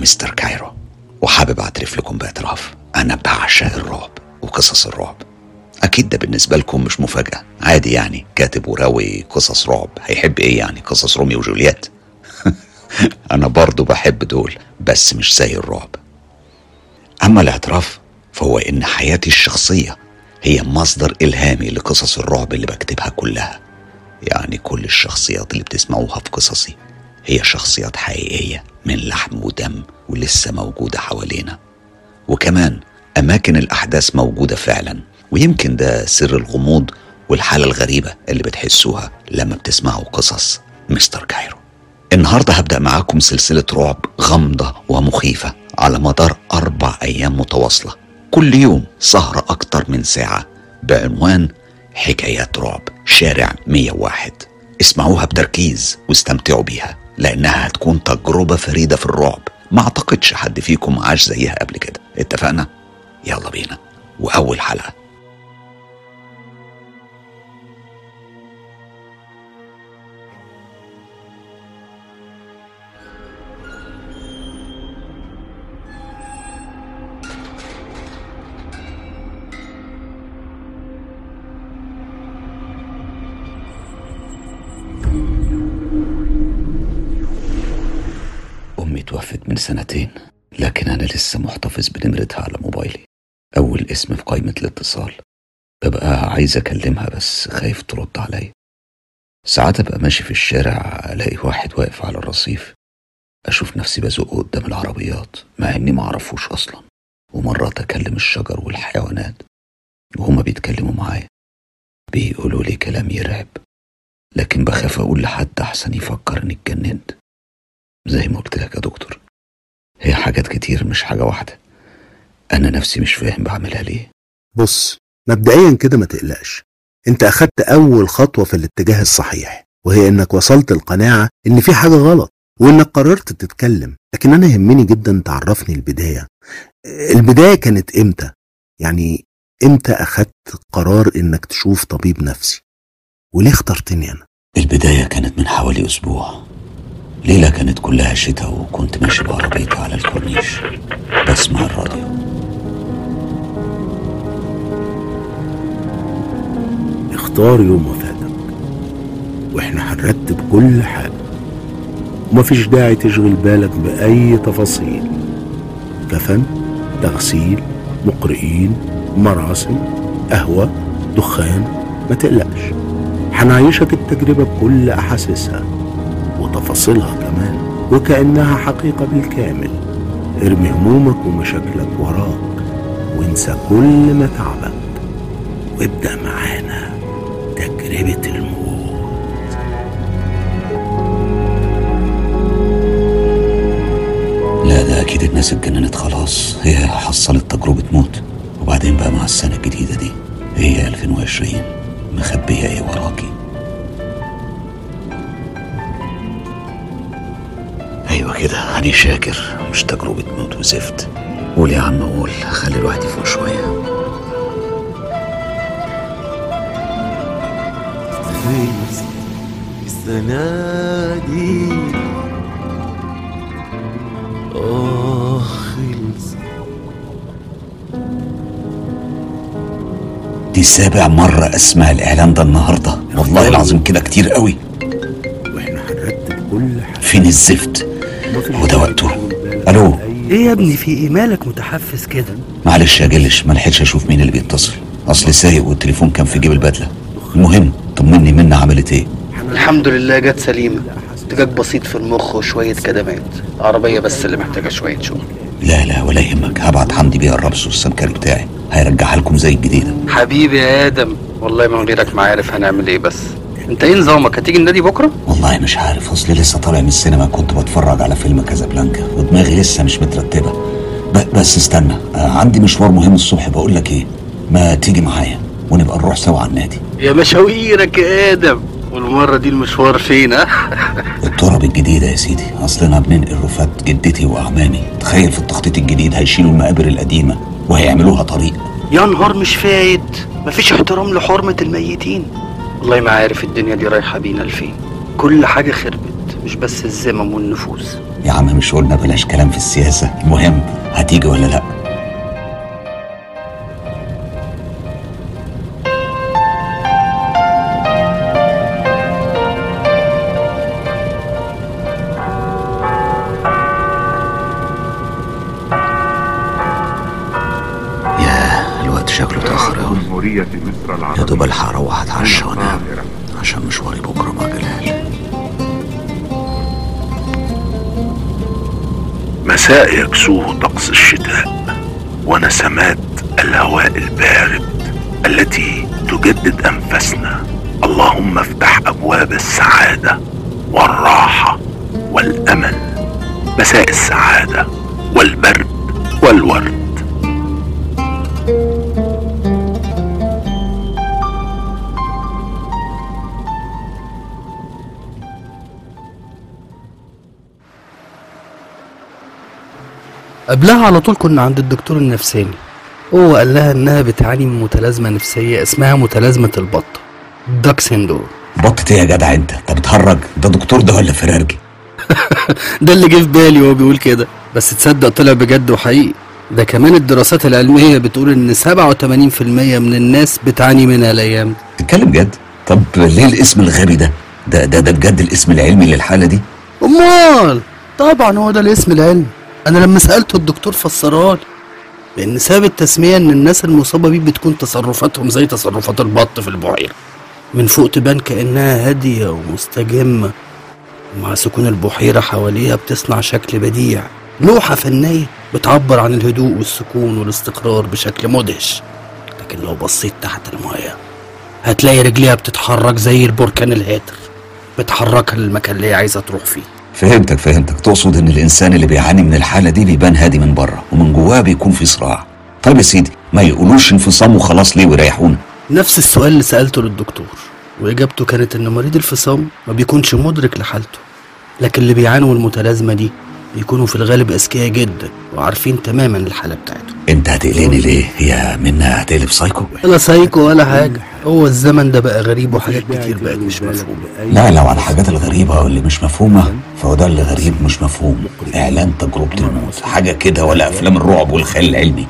مستر كايرو وحابب أعترف لكم بإعتراف. أنا بعشق الرعب وقصص الرعب. أكيد ده بالنسبة لكم مش مفاجأة. عادي يعني كاتب وراوي قصص رعب. هيحب إيه يعني؟ قصص روميو وجولييت. أنا برضو بحب دول بس مش زي الرعب. أما الاعتراف فهو إن حياتي الشخصية هي مصدر إلهامي لقصص الرعب اللي بكتبها كلها. يعني كل الشخصيات اللي بتسمعوها في قصصي. هي شخصيات حقيقية من لحم ودم ولسه موجودة حوالينا. وكمان أماكن الأحداث موجودة فعلا ويمكن ده سر الغموض والحالة الغريبة اللي بتحسوها لما بتسمعوا قصص مستر كايرو. النهاردة هبدأ معاكم سلسلة رعب غامضة ومخيفة على مدار أربع أيام متواصلة. كل يوم سهرة أكتر من ساعة بعنوان حكايات رعب شارع 101 اسمعوها بتركيز واستمتعوا بيها. لأنها هتكون تجربة فريدة في الرعب. ما أعتقدش حد فيكم عاش زيها قبل كده. اتفقنا؟ يلا بينا. وأول حلقة. توفت من سنتين لكن أنا لسه محتفظ بنمرتها على موبايلي. أول اسم في قائمة الاتصال. ببقى عايز أكلمها بس خايف ترد عليا ساعات أبقى ماشي في الشارع ألاقي واحد واقف على الرصيف. أشوف نفسي بزقه قدام العربيات مع إني معرفوش أصلا. ومرات أكلم الشجر والحيوانات وهما بيتكلموا معايا. بيقولوا لي كلام يرعب لكن بخاف أقول لحد أحسن يفكر إني اتجننت. زي ما قلت لك يا دكتور. هي حاجات كتير مش حاجة واحدة. أنا نفسي مش فاهم بعملها ليه. بص مبدئيا كده ما تقلقش. أنت أخدت أول خطوة في الاتجاه الصحيح وهي إنك وصلت القناعة إن في حاجة غلط وإنك قررت تتكلم. لكن أنا يهمني جدا تعرفني البداية. البداية كانت إمتى؟ يعني إمتى أخدت قرار إنك تشوف طبيب نفسي؟ وليه اخترتني أنا؟ البداية كانت من حوالي أسبوع. ليلة كانت كلها شتاء وكنت ماشي بعربيتي على الكورنيش. بسمع الراديو. اختار يوم وفاتك. وإحنا هنرتب كل حاجة. ومفيش داعي تشغل بالك بأي تفاصيل. كفن تغسيل مقرئين مراسم قهوة دخان ما تقلقش. هنعيشك التجربة بكل أحاسيسها. وتفاصيلها كمان. وكأنها حقيقة بالكامل. ارمي همومك ومشاكلك وراك. وانسى كل ما تعبك. وابدأ معانا تجربة الموت. لا ده أكيد الناس اتجننت خلاص. هي حصلت تجربة موت. وبعدين بقى مع السنة الجديدة دي هي 2020 مخبية إيه وراكي؟ أيوه كده هاني شاكر. مش تجربة موت وزفت. قول يا عم قول. خلي الواحد يفوق شوية. خلص السنة دي. آه خلص. دي سابع مرة أسمع الإعلان ده النهاردة. والله العظيم كده كتير قوي. وإحنا هنرتب كل حاجة. فين الزفت؟ هو ده داعي وقته. بأي إيه يا ابني في إيه مالك متحفز كده؟ معلش يا جلش ما لحقتش أشوف مين اللي بيتصل. أصل سايق والتليفون كان في جيب البدلة. المهم طمني منا عملت إيه؟ الحمد لله جت سليمة. احتجاج بسيط في المخ وشوية كدمات. عربية بس اللي محتاجة شوية شغل. لا لا ولا يهمك. هبعت حمدي بيه الربس والسمكري بتاعي. هيرجعها لكم زي الجديدة. حبيبي يا آدم والله من غيرك ما عارف هنعمل إيه بس. انت إيه نظامك؟ هتيجي النادي بكرة؟ والله مش عارف. أصل لسه طالع من السينما. كنت بتفرج على فيلم كازابلانكا ودماغي لسه مش مترتبة. ب- بس استنى. آه، عندي مشوار مهم الصبح. بقول لك إيه؟ ما تيجي معايا ونبقى نروح سوا على النادي. يا مشاويرك يا آدم. والمرة دي المشوار فين ها؟ التراب الجديدة يا سيدي. أصلنا بننقل رفات جدتي وأعمامي تخيل في التخطيط الجديد هيشيلوا المقابر القديمة وهيعملوها طريق. يا نهار مش فايت. مفيش احترام لحرمة الميتين. والله ما عارف الدنيا دي رايحة بينا لفين. كل حاجة خربت مش بس الذمم والنفوس. يا عم مش قلنا بلاش كلام في السياسة. المهم هتيجي ولا لأ؟ يكسوه طقس الشتاء ونسمات الهواء البارد التي تجدد انفاسنا اللهم افتح أبواب السعادة والراحة والأمل. مساء السعادة والبرد والورد. قبلها على طول كنا عند الدكتور النفساني. هو قال لها إنها بتعاني من متلازمة نفسية اسمها متلازمة البط داك سيندروم بطت إيه يا جدع أنت؟ أنت بتهرج؟ ده دكتور ده ولا فرارجي ده اللي جه في بالي وهو بيقول كده. بس تصدق طلع بجد وحقيقي. ده كمان الدراسات العلمية بتقول إن 87% من الناس بتعاني منها الأيام. دي تتكلم جد طب ليه الاسم الغبي ده؟ ده ده, ده بجد الاسم العلمي للحالة دي؟ أمال! طبعا هو ده الاسم العلمي. أنا لما سالته الدكتور فسرها لي لأن سبب التسمية إن الناس المصابة بيه بتكون تصرفاتهم زي تصرفات البط في البحيرة. من فوق تبان كأنها هادية ومستجمة ومع سكون البحيرة حواليها بتصنع شكل بديع. لوحة فنية بتعبر عن الهدوء والسكون والاستقرار بشكل مدهش. لكن لو بصيت تحت المايه هتلاقي رجليها بتتحرك زي البركان الهاتر بتحركها للمكان اللي هي عايزة تروح فيه. فهمتك فهمتك. تقصد إن الإنسان اللي بيعاني من الحالة دي بيبان هادي من بره ومن جواه بيكون في صراع. طيب يا سيدي ما يقولوش انفصام وخلاص ليه ويريحونا؟ نفس السؤال اللي سألته للدكتور وإجابته كانت إن مريض الفصام ما بيكونش مدرك لحالته لكن اللي بيعانوا من المتلازمة دي بيكونوا في الغالب أذكياء جدا وعارفين تماما الحالة بتاعتهم. انت هتقلقني ليه؟ هي منا هتقلب سايكو ولا سايكو ولا حاجة. هو الزمن ده بقى غريب وحاجات كتير بقت مش مفهومة. لا لو على الحاجات الغريبة واللي مش مفهومة فهو ده اللي غريب مش مفهوم. إعلان تجربة الموت حاجة كده ولا أفلام الرعب والخيال العلمي.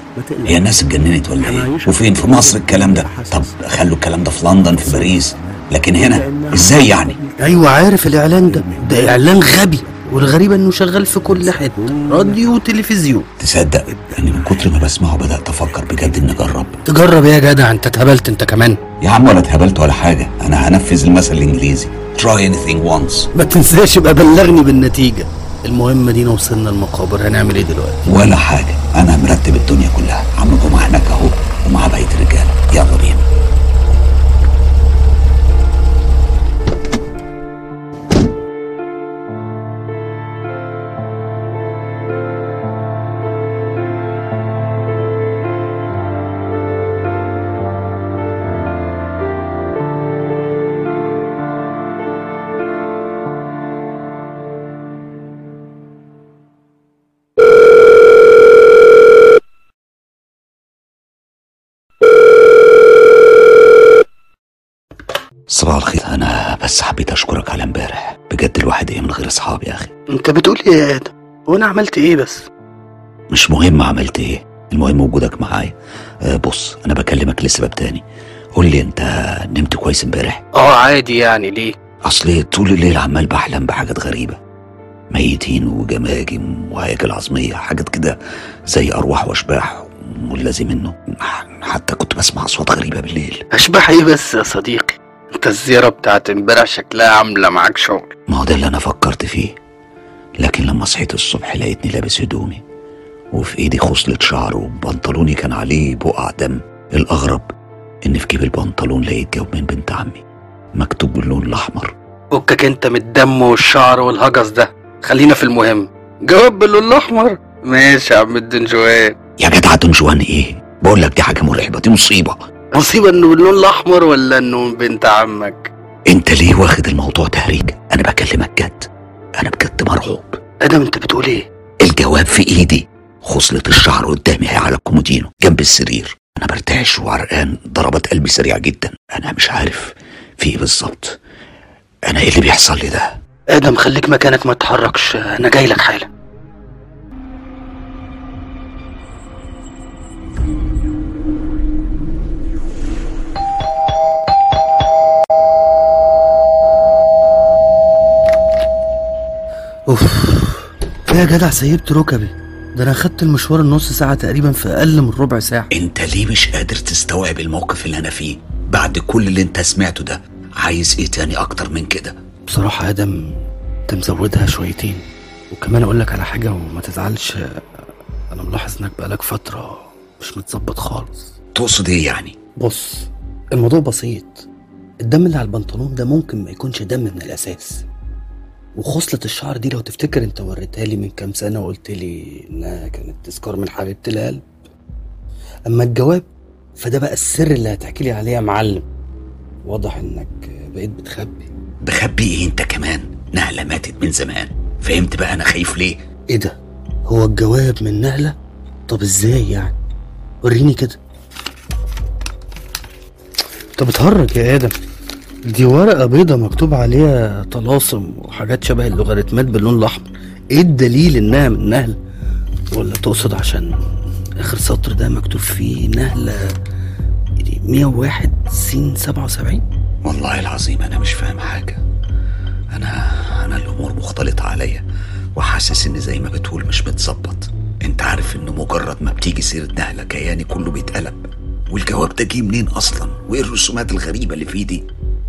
هي الناس اتجننت ولا إيه؟ وفين؟ في مصر الكلام ده؟ طب خلوا الكلام ده في لندن في باريس. لكن هنا؟ إزاي يعني؟ أيوة عارف الإعلان ده. ده إعلان غبي. والغريب إنه شغال في كل حتة. راديو وتلفزيون. تصدق؟ إني من كتر ما بسمعه بدأت أفكر بجد إني أجرب. تجرب إيه يا جدع أنت اتهبلت أنت كمان. يا عم ولا اتهبلت ولا حاجة. أنا هنفذ المثل الإنجليزي. Try anything once. ما تنساش يبقى بلغني بالنتيجة. المهم دينا وصلنا المقابر. هنعمل إيه دلوقتي؟ ولا حاجة. أنا مرتب الدنيا كلها. عم جمعة هناك أهو ومع بقية الرجالة يلا بينا. الواحد إيه من غير أصحابي يا أخي. انت بتقول إيه يا آدم؟ وأنا عملت إيه بس؟ مش مهم عملت إيه المهم وجودك معايا. أه بص أنا بكلمك لسبب تاني. قول لي أنت نمت كويس امبارح؟ آه عادي يعني. ليه؟ أصل طول الليل عمال بحلم بحاجات غريبة. ميتين وجماجم وهياكل عظمية حاجات كده زي أرواح وأشباح والذي منه. حتى كنت بسمع أصوات غريبة بالليل. اشبح إيه بس يا صديقي؟ انت الزيارة بتاعت امبارح شكلها عاملة معاك شغل. ما هو ده اللي أنا فكرت فيه. لكن لما صحيت الصبح لقيتني لابس هدومي وفي إيدي خصلة شعر وبنطلوني كان عليه بقع دم. الأغرب إن في جيب البنطلون لقيت جواب من بنت عمي مكتوب باللون الأحمر. فكك انت من الدم والشعر والهجس ده. خلينا في المهم. جواب باللون الأحمر. ماشي يا عم الدنجوان يا جدع دنجوان إيه؟ بقول لك دي حاجة مرعبة دي مصيبة. مصيبة إنه باللون الأحمر ولا إنه بنت عمك؟ أنت ليه واخد الموضوع تهريج أنا بكلمك جد. أنا بجد مرعوب. آدم أنت بتقول إيه؟ الجواب في إيدي. خصلة الشعر قدامي هي على الكومودينو جنب السرير. أنا برتعش وعرقان ضربات قلبي سريعة جدا. أنا مش عارف في إيه بالظبط. أنا إيه اللي بيحصل لي ده؟ آدم خليك مكانك ما تتحركش أنا جاي لك حالا. يا جدع سيبت ركبي. ده أنا خدت المشوار النص ساعة تقريبا في أقل من ربع ساعة. أنت ليه مش قادر تستوعب الموقف اللي أنا فيه؟ بعد كل اللي أنت سمعته ده عايز إيه تاني أكتر من كده؟ بصراحة يا آدم أنت مزودها شويتين. وكمان أقول لك على حاجة وما تزعلش. أنا ملاحظ إنك بقالك فترة مش متظبط خالص. تقصد إيه يعني؟ بص الموضوع بسيط. الدم اللي على البنطلون ده ممكن ما يكونش دم من الأساس. وخصلة الشعر دي لو تفتكر انت وريتها لي من كام سنة وقلت لي انها كانت تذكار من حبيبة القلب. أما الجواب فده بقى السر اللي هتحكي لي عليه يا معلم. واضح إنك بقيت بتخبي. بخبي إيه أنت كمان؟ نهلة ماتت من زمان. فهمت بقى أنا خايف ليه؟ إيه ده؟ هو الجواب من نهلة؟ طب إزاي يعني؟ وريني كده. أنت بتهرج يا آدم. دي ورقة بيضة مكتوب عليها طلاسم وحاجات شبه اللوغاريتمات باللون الأحمر. إيه الدليل إنها من نهلة ولا تقصد عشان آخر سطر ده مكتوب فيه نهلة؟ 101 سين 77 والله العظيم أنا مش فاهم حاجة. أنا أنا الأمور مختلطة عليا وحاسس إن زي ما بتقول مش متظبط. أنت عارف ان مجرد ما بتيجي سيرة نهلة كياني كله بيتقلب. والجواب ده جه منين أصلا؟ وإيه الرسومات الغريبة اللي فيه دي؟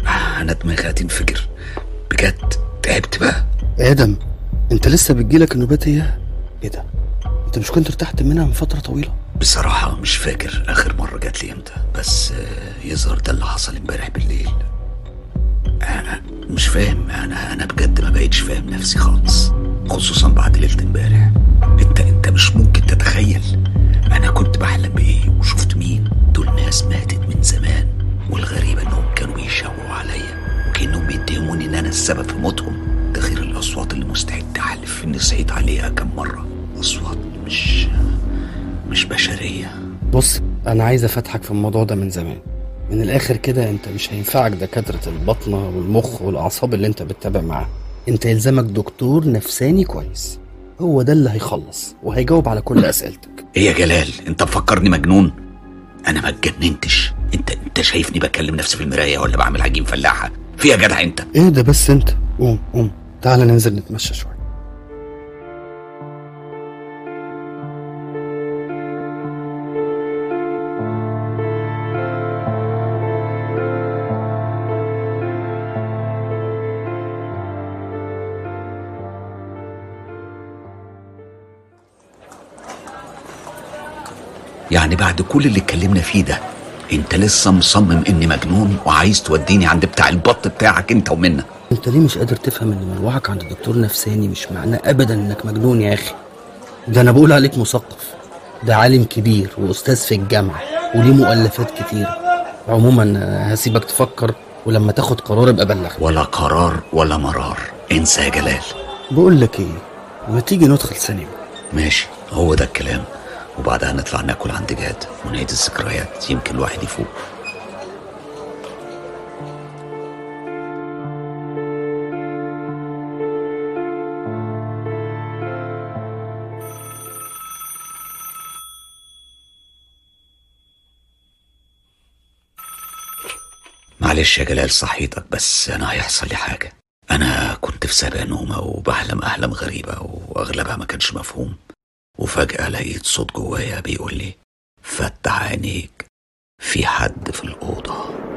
أنا دماغي هتنفجر. بجد؟ تعبت بقى. آدم أنت لسه بتجيلك النوبات اياها إيه ده؟ أنت مش كنت ارتحت منها من فترة طويلة؟ بصراحة مش فاكر آخر مرة جات لي إمتى بس آه، يظهر ده اللي حصل امبارح بالليل. أنا مش فاهم. أنا أنا بجد ما بقتش فاهم نفسي خالص خصوصا بعد ليلة امبارح. أنت أنت مش ممكن تتخيل. أنا كنت بحلم بإيه؟ وشفت مين؟ دول ناس ماتت من زمان. والغريب إنهم كانوا بيشاوروا عليا وكأنهم بيتهموني إن أنا السبب في موتهم. ده غير الأصوات اللي مستحيل تحلف إني صحيت عليها كم مرة. أصوات مش مش بشرية. بص أنا عايز أفتحك في الموضوع ده من زمان. من الآخر كده أنت مش هينفعك دكاترة البطنة والمخ والأعصاب اللي أنت بتتابع معاه أنت يلزمك دكتور نفساني كويس. هو ده اللي هيخلص وهيجاوب على كل أسئلتك. إيه يا جلال؟ أنت مفكرني مجنون. أنا ما اتجننتش. انت شايفني بكلم نفسي في المراية ولا بعمل عجين فلاحة؟ في يا جدع انت. إيه ده بس انت. قوم قوم. تعال ننزل نتمشى شوية. يعني بعد كل اللي اتكلمنا فيه ده انت لسه مصمم اني مجنون وعايز توديني عند بتاع البط بتاعك انت ومنى انت ليه مش قادر تفهم ان مروحك عند دكتور نفساني مش معناه ابدا انك مجنون يا أخي؟ ده أنا بقول عليك مثقف. ده عالم كبير واستاذ في الجامعة وليه مؤلفات كتير. عموما هسيبك تفكر ولما تاخد قرار ابقى بلغني. ولا قرار ولا مرار. انسى يا جلال. بقول لك إيه؟ ما تيجي ندخل سينما. ماشي هو ده الكلام. وبعدها نطلع ناكل عند جاد ونعيد الذكريات. يمكن الواحد يفوق. معلش يا جلال صحيتك بس أنا هيحصل لي حاجة. أنا كنت في سابع نومة وبحلم احلام غريبة وأغلبها ما كانش مفهوم. وفجأة لقيت صوت جوايا بيقول لي فتح عينيك في حد في الأوضة.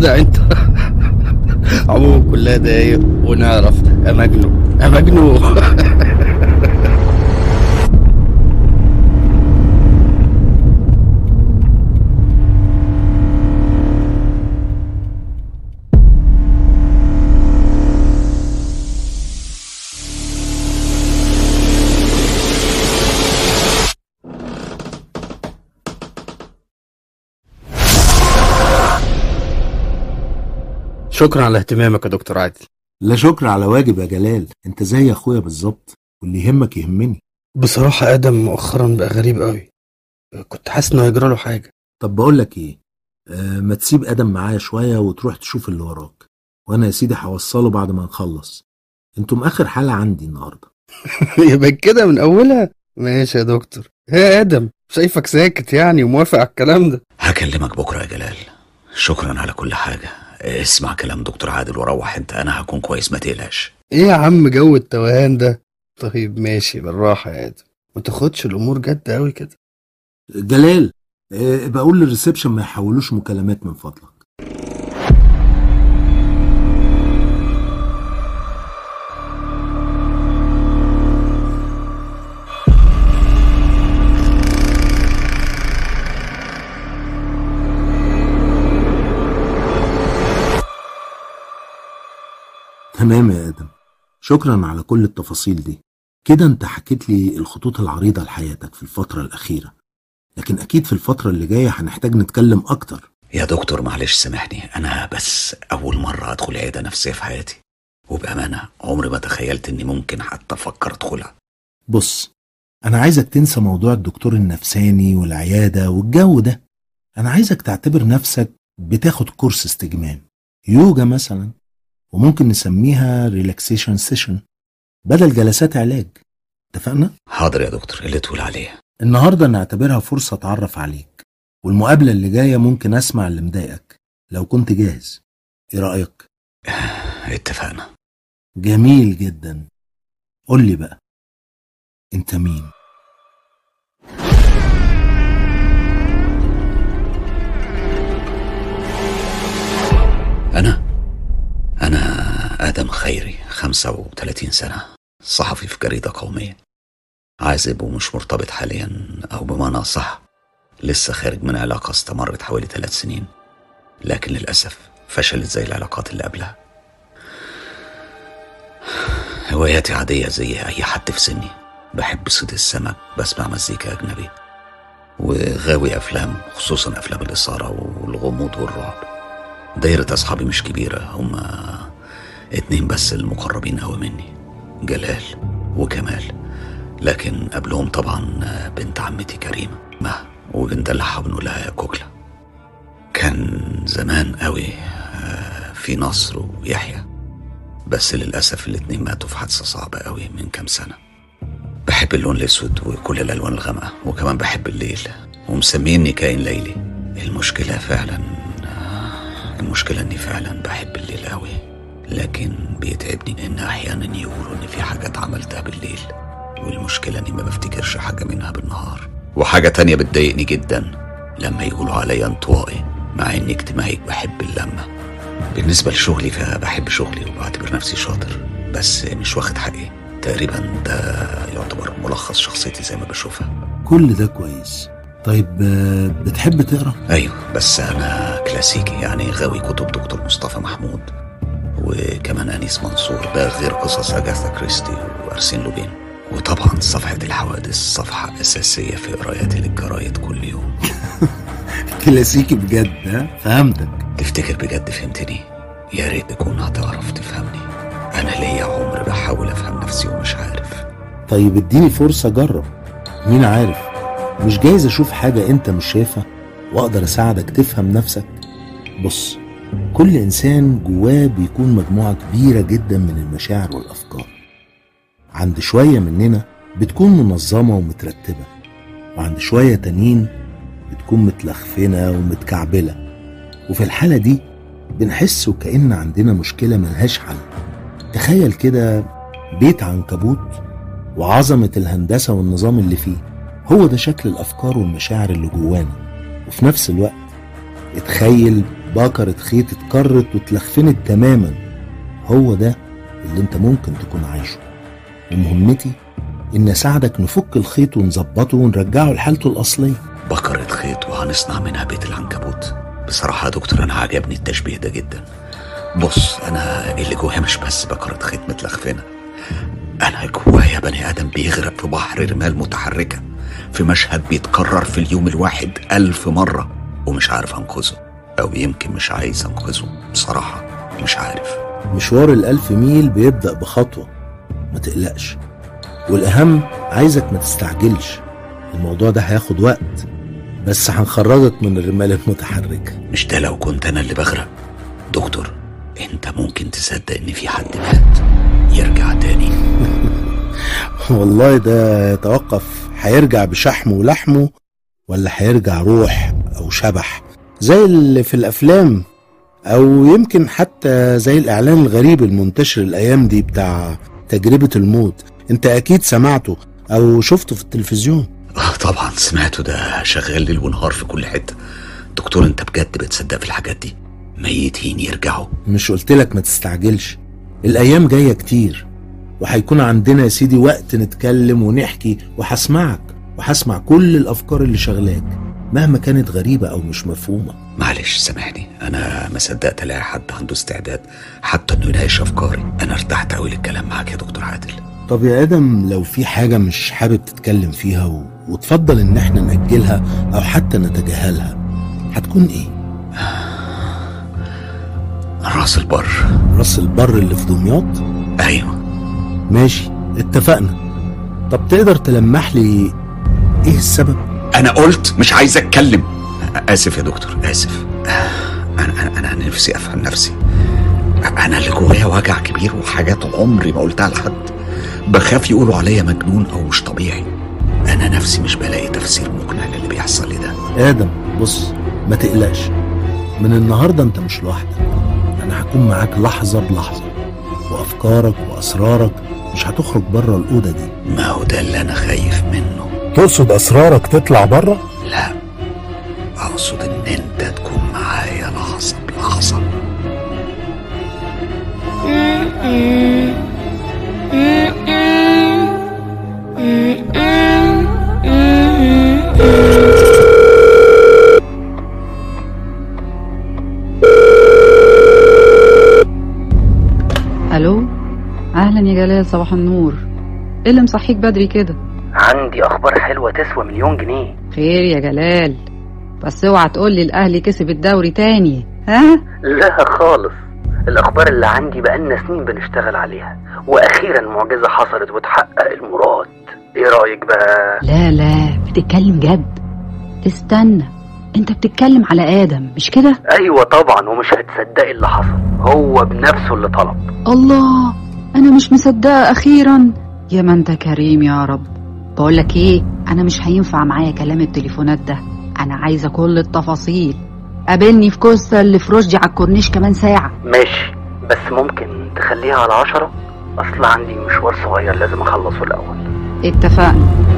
جدع انت. عموما كلها دقايق ونعرف يا مجنو شكرا على اهتمامك يا دكتور عادل. لا شكر على واجب يا جلال. انت زي اخويا بالظبط واللي يهمك يهمني. بصراحة آدم مؤخرا بقى غريب قوي. كنت حاسس إنه هيجرى له حاجة. طب بقول لك إيه؟ آه ما تسيب آدم معايا شوية وتروح تشوف اللي وراك. وأنا يا سيدي هوصله بعد ما نخلص. أنتم آخر حالة عندي النهارده. يبقى كده من أولها؟ ماشي يا دكتور. يا آدم؟ شايفك ساكت يعني وموافق على الكلام ده. هكلمك بكرة يا جلال. شكرا على كل حاجة. اسمع كلام دكتور عادل وروح انت أنا هكون كويس ما تقلقش. إيه يا عم جو التوهان ده؟ طيب ماشي بالراحة يا آدم. ما تاخدش الأمور جد قوي كده. جلال آه بقول للريسبشن ما يحولوش مكالمات من فضلك. تمام يا آدم. شكرا على كل التفاصيل دي. كده انت حكيت لي الخطوط العريضة لحياتك في الفترة الأخيرة. لكن أكيد في الفترة اللي جاية هنحتاج نتكلم أكتر. يا دكتور معلش سامحني. أنا بس أول مرة أدخل عيادة نفسية في حياتي. وبأمانة عمري ما تخيلت إني ممكن حتى أفكر أدخلها. بص أنا عايزك تنسى موضوع الدكتور النفساني والعيادة والجو ده. أنا عايزك تعتبر نفسك بتاخد كورس استجمام. يوجا مثلا. وممكن نسميها relaxation session بدل جلسات علاج. اتفقنا؟ حاضر يا دكتور اللي تقول عليه. النهارده نعتبرها فرصة أتعرف عليك. والمقابلة اللي جاية ممكن أسمع اللي مضايقك. لو كنت جاهز. إيه رأيك؟ اتفقنا. جميل جدا. قول لي بقى. أنت مين؟ أنا؟ أنا آدم خيري 35 سنة صحفي في جريدة قومية. عازب ومش مرتبط حاليا أو بمعنى صح. لسه خارج من علاقة استمرت حوالي ثلاث سنين. لكن للأسف فشلت زي العلاقات اللي قبلها. هواياتي عادية زي أي حد في سني. بحب صيد السمك بسمع مزيكا أجنبي وغاوي أفلام خصوصا أفلام الإثارة والغموض والرعب. دايرة أصحابي مش كبيرة هما اتنين بس المقربين أوي مني جلال وكمال. لكن قبلهم طبعا بنت عمتي كريمة ما وبندلعها بنقول لها يا كوكلا. كان زمان قوي آه، في نصر ويحيى بس للأسف الاتنين ماتوا في حادثة صعبة قوي من كام سنة. بحب اللون الأسود وكل الألوان الغامقة وكمان بحب الليل ومسميني كائن ليلي. المشكلة فعلا المشكلة إني فعلا بحب الليل قوي لكن بيتعبني إن أحيانا يقولوا إن في حاجات عملتها بالليل والمشكلة إني ما بفتكرش حاجة منها بالنهار. وحاجة تانية بتضايقني جدا لما يقولوا عليا انطوائي مع إني اجتماعي بحب اللمة. بالنسبة لشغلي فبحب شغلي وبعتبر نفسي شاطر بس مش واخد حقي. تقريبا ده يعتبر ملخص شخصيتي زي ما بشوفها. كل ده كويس. طيب آه، بتحب تقرأ؟ أيوه بس أنا كلاسيكي يعني غاوي كتب دكتور مصطفى محمود وكمان أنيس منصور ده غير قصص أجاثا كريستي وأرسين لوبين. وطبعا صفحة الحوادث صفحة أساسية في قرايتي للجرايد كل يوم. كلاسيكي بجد ها؟ فهمتك. تفتكر بجد فهمتني؟ يا ريت تكون هتعرف تفهمني. أنا ليا عمر بحاول أفهم نفسي ومش عارف. طيب اديني فرصة أجرب. مين عارف؟ مش جايز أشوف حاجة أنت مش شايفها وأقدر أساعدك تفهم نفسك؟ بص كل إنسان جواه بيكون مجموعة كبيرة جدا من المشاعر والأفكار. عند شوية مننا بتكون منظمة ومترتبة وعند شوية تانيين بتكون متلخفنة ومتكعبلة. وفي الحالة دي بنحس وكأن عندنا مشكلة ملهاش حل. تخيل كده بيت عنكبوت وعظمة الهندسة والنظام اللي فيه. هو ده شكل الأفكار والمشاعر اللي جوانا. وفي نفس الوقت اتخيل بكرة خيط اتكرت واتلخفنت تماما. هو ده اللي انت ممكن تكون عايشه. ومهمتي إن اساعدك نفك الخيط ونظبطه ونرجعه لحالته الأصلية. بكرة خيط وهنصنع منها بيت العنكبوت. بصراحة يا دكتور أنا عجبني التشبيه ده جدا. بص أنا اللي جوايا مش بس بكرة خيط متلخفنة. أنا جوايا بني آدم بيغرق في بحر رمال متحركة. في مشهد بيتكرر في اليوم الواحد ألف مرة ومش عارف أنقذه. أو يمكن مش عايز أنقذه. بصراحة مش عارف. مشوار الألف ميل بيبدأ بخطوة. ما تقلقش. والأهم عايزك ما تستعجلش. الموضوع ده هياخد وقت. بس هنخرجك من الرمال المتحركة مش ده لو كنت أنا اللي بغرق؟ دكتور أنت ممكن تصدق إن في حد مات. يرجع تاني. والله ده يتوقف هيرجع بشحمه ولحمه ولا هيرجع روح أو شبح؟ زي اللي في الأفلام أو يمكن حتى زي الإعلان الغريب المنتشر الأيام دي بتاع تجربة الموت. أنت أكيد سمعته أو شفته في التلفزيون. آه طبعا سمعته. ده شغال ليل ونهار في كل حتة. دكتور أنت بجد بتصدق في الحاجات دي؟ ميتين يرجعوا. مش قلت لك ما تستعجلش. الأيام جاية كتير. وهيكون عندنا يا سيدي وقت نتكلم ونحكي وهسمعك وهسمع كل الأفكار اللي شغلاك مهما كانت غريبة أو مش مفهومة. معلش سامحني. أنا ما صدقت ألاقي حد عنده استعداد حتى إنه يناقش أفكاري. أنا ارتحت قوي للكلام معاك يا دكتور عادل. طب يا آدم لو في حاجة مش حابب تتكلم فيها و... وتفضل إن إحنا نأجلها أو حتى نتجاهلها هتكون إيه؟ رأس البر. رأس البر اللي في دمياط؟ أيوه. ماشي اتفقنا. طب تقدر تلمح لي إيه السبب؟ أنا قلت مش عايز أتكلم. آسف يا دكتور آسف. أنا أنا أنا نفسي أفهم نفسي. أنا اللي جوايا وجع كبير وحاجات عمري ما قلتها لحد. بخاف يقولوا عليا مجنون أو مش طبيعي. أنا نفسي مش بلاقي تفسير مقنع للي بيحصل لي ده. آدم بص ما تقلقش. من النهاردة أنت مش لوحدك. أنا هكون معاك لحظة بلحظة. وأفكارك وأسرارك مش هتخرج بره الأوضة دي. ما هو ده اللي أنا خايف منه. تقصد أسرارك تطلع بره؟ لا. أقصد إن أنت تكون معايا لحظة بلحظة. ألو؟ أهلا يا جلال صباح النور. إيه اللي مصحيك بدري كده؟ عندي أخبار حلوة تسوى مليون جنيه. خير يا جلال. بس اوعى تقول لي الأهلي كسب الدوري تاني. ها؟ لا خالص. الأخبار اللي عندي بقالنا سنين بنشتغل عليها وأخيرا معجزة حصلت وتحقق المراد. إيه رأيك بقى؟ لا لا بتتكلم جد. استنى أنت بتتكلم على آدم مش كده؟ أيوه طبعا ومش هتصدقي اللي حصل. هو بنفسه اللي طلب. الله! أنا مش مصدقة أخيرا. يا ما انت كريم يا رب. بقول لك إيه؟ أنا مش هينفع معايا كلام التليفونات ده. أنا عايزة كل التفاصيل. قابلني في كوستا اللي في رشدي على الكورنيش كمان ساعة. ماشي. بس ممكن تخليها على عشرة؟ أصل عندي مشوار صغير لازم أخلصه الأول. اتفقنا.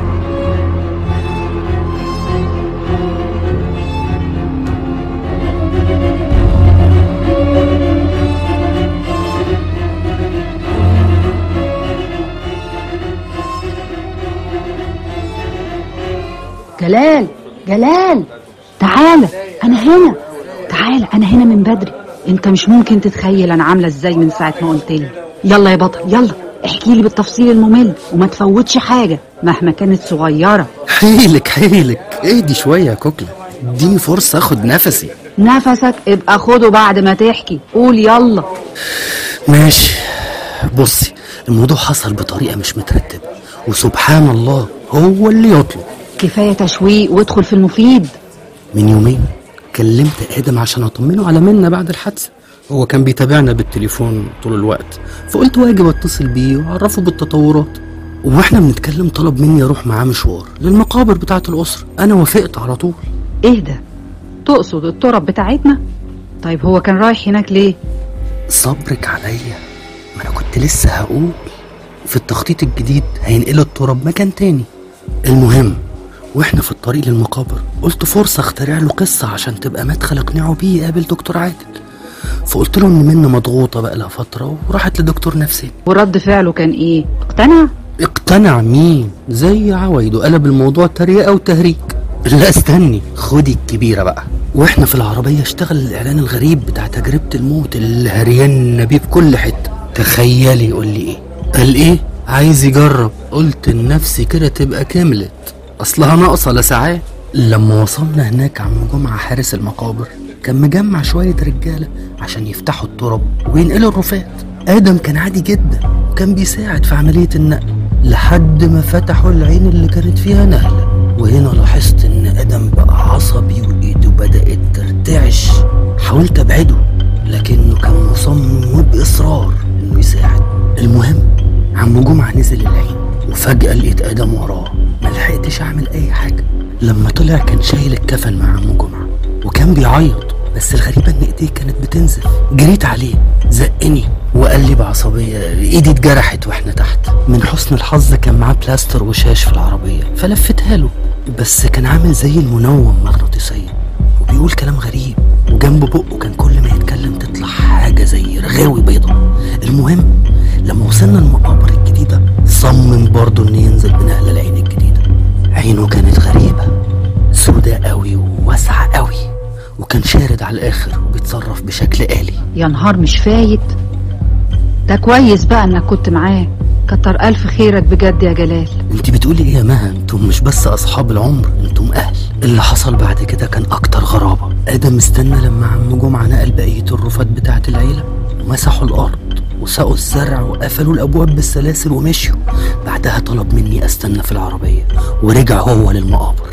جلال جلال. تعالى أنا هنا. تعالى أنا هنا من بدري. أنت مش ممكن تتخيل أنا عاملة إزاي من ساعة ما قلت لي. يلا يا بطل يلا. احكي لي بالتفصيل الممل وما تفوتش حاجة مهما كانت صغيرة. حيلك حيلك اهدي شوية يا كوكلة. اديني فرصة اخد نفسي. نفسك؟ ابقى خده بعد ما تحكي. قول يلا. ماشي. بصي الموضوع حصل بطريقة مش مترتبة. وسبحان الله هو اللي يطلب. كفاية تشويق وادخل في المفيد. من يومين كلمت آدم عشان أطمنه على منا بعد الحادثة. هو كان بيتابعنا بالتليفون طول الوقت فقلت واجب أتصل بيه وأعرفه بالتطورات. وإحنا بنتكلم طلب مني أروح معاه مشوار للمقابر بتاعة الأسرة. أنا وافقت على طول. إيه ده؟ تقصد التراب بتاعتنا؟ طيب هو كان رايح هناك ليه؟ صبرك عليا. ما أنا كنت لسه هقول. في التخطيط الجديد هينقلوا التراب مكان تاني. المهم وإحنا في الطريق للمقابر. قلت فرصة اخترع له قصة عشان تبقى مدخل اقنعه بيه يقابل دكتور عادل. فقلت له إن منى مضغوطة بقى لها فترة وراحت لدكتور نفسي ورد فعله كان إيه؟ اقتنع؟ اقتنع مين؟ زي عوايده قلب الموضوع تريقة وتهريج. لا استني خدي الكبيرة بقى. وإحنا في العربية اشتغل الإعلان الغريب بتاع تجربة الموت اللي هرينا بيه في كل حتة. تخيلي يقول لي إيه؟ قال إيه؟ عايز يجرب. قلت لنفسي كده تبقى كملت. أصلها ناقصة لساعات لما وصلنا هناك عم جمعة حارس المقابر كان مجمع شوية رجالة عشان يفتحوا التراب وينقلوا الرفات. آدم كان عادي جدا وكان بيساعد في عملية النقل لحد ما فتحوا العين اللي كانت فيها نهلة وهنا لاحظت إن آدم بقى عصبي وإيده بدأت ترتعش. حاولت أبعده لكنه كان مصمم وبإصرار إنه يساعد. المهم عم جمعة نزل العين وفجأة لقيت آدم وراه. ملحقتش أعمل أي حاجة. لما طلع كان شايل الكفن مع عم جمعة وكان بيعيط بس الغريبة إن إيديه كانت بتنزف. جريت عليه زقني وقال لي بعصبية إيدي اتجرحت وإحنا تحت. من حسن الحظ كان معاه بلاستر وشاش في العربية فلفتها له. بس كان عامل زي المنوم مغناطيسيا وبيقول كلام غريب وجنب بقه كان كل ما يتكلم تطلع حاجة زي رغاوي بيضة. المهم لما وصلنا المقابر الجديدة صمم برضه إن ينزل بنقلة العين الجديدة عينه كانت غريبة سوداء قوي وواسعة قوي وكان شارد على الآخر وبيتصرف بشكل آلي. يا نهار مش فايت؟ ده كويس بقى إنك كنت معاه. كتر ألف خيرك بجد يا جلال. أنت بتقولي إيه يا مها؟ أنتم مش بس أصحاب العمر أنتم أهل. اللي حصل بعد كده كان أكتر غرابة. آدم استنى لما عم جمعة نقل بقية الرفات بتاعة العيلة ومسحوا الأرض. وسقوا الزرع وقفلوا الأبواب بالسلاسل ومشيوا. بعدها طلب مني أستنى في العربية ورجع هو للمقابر.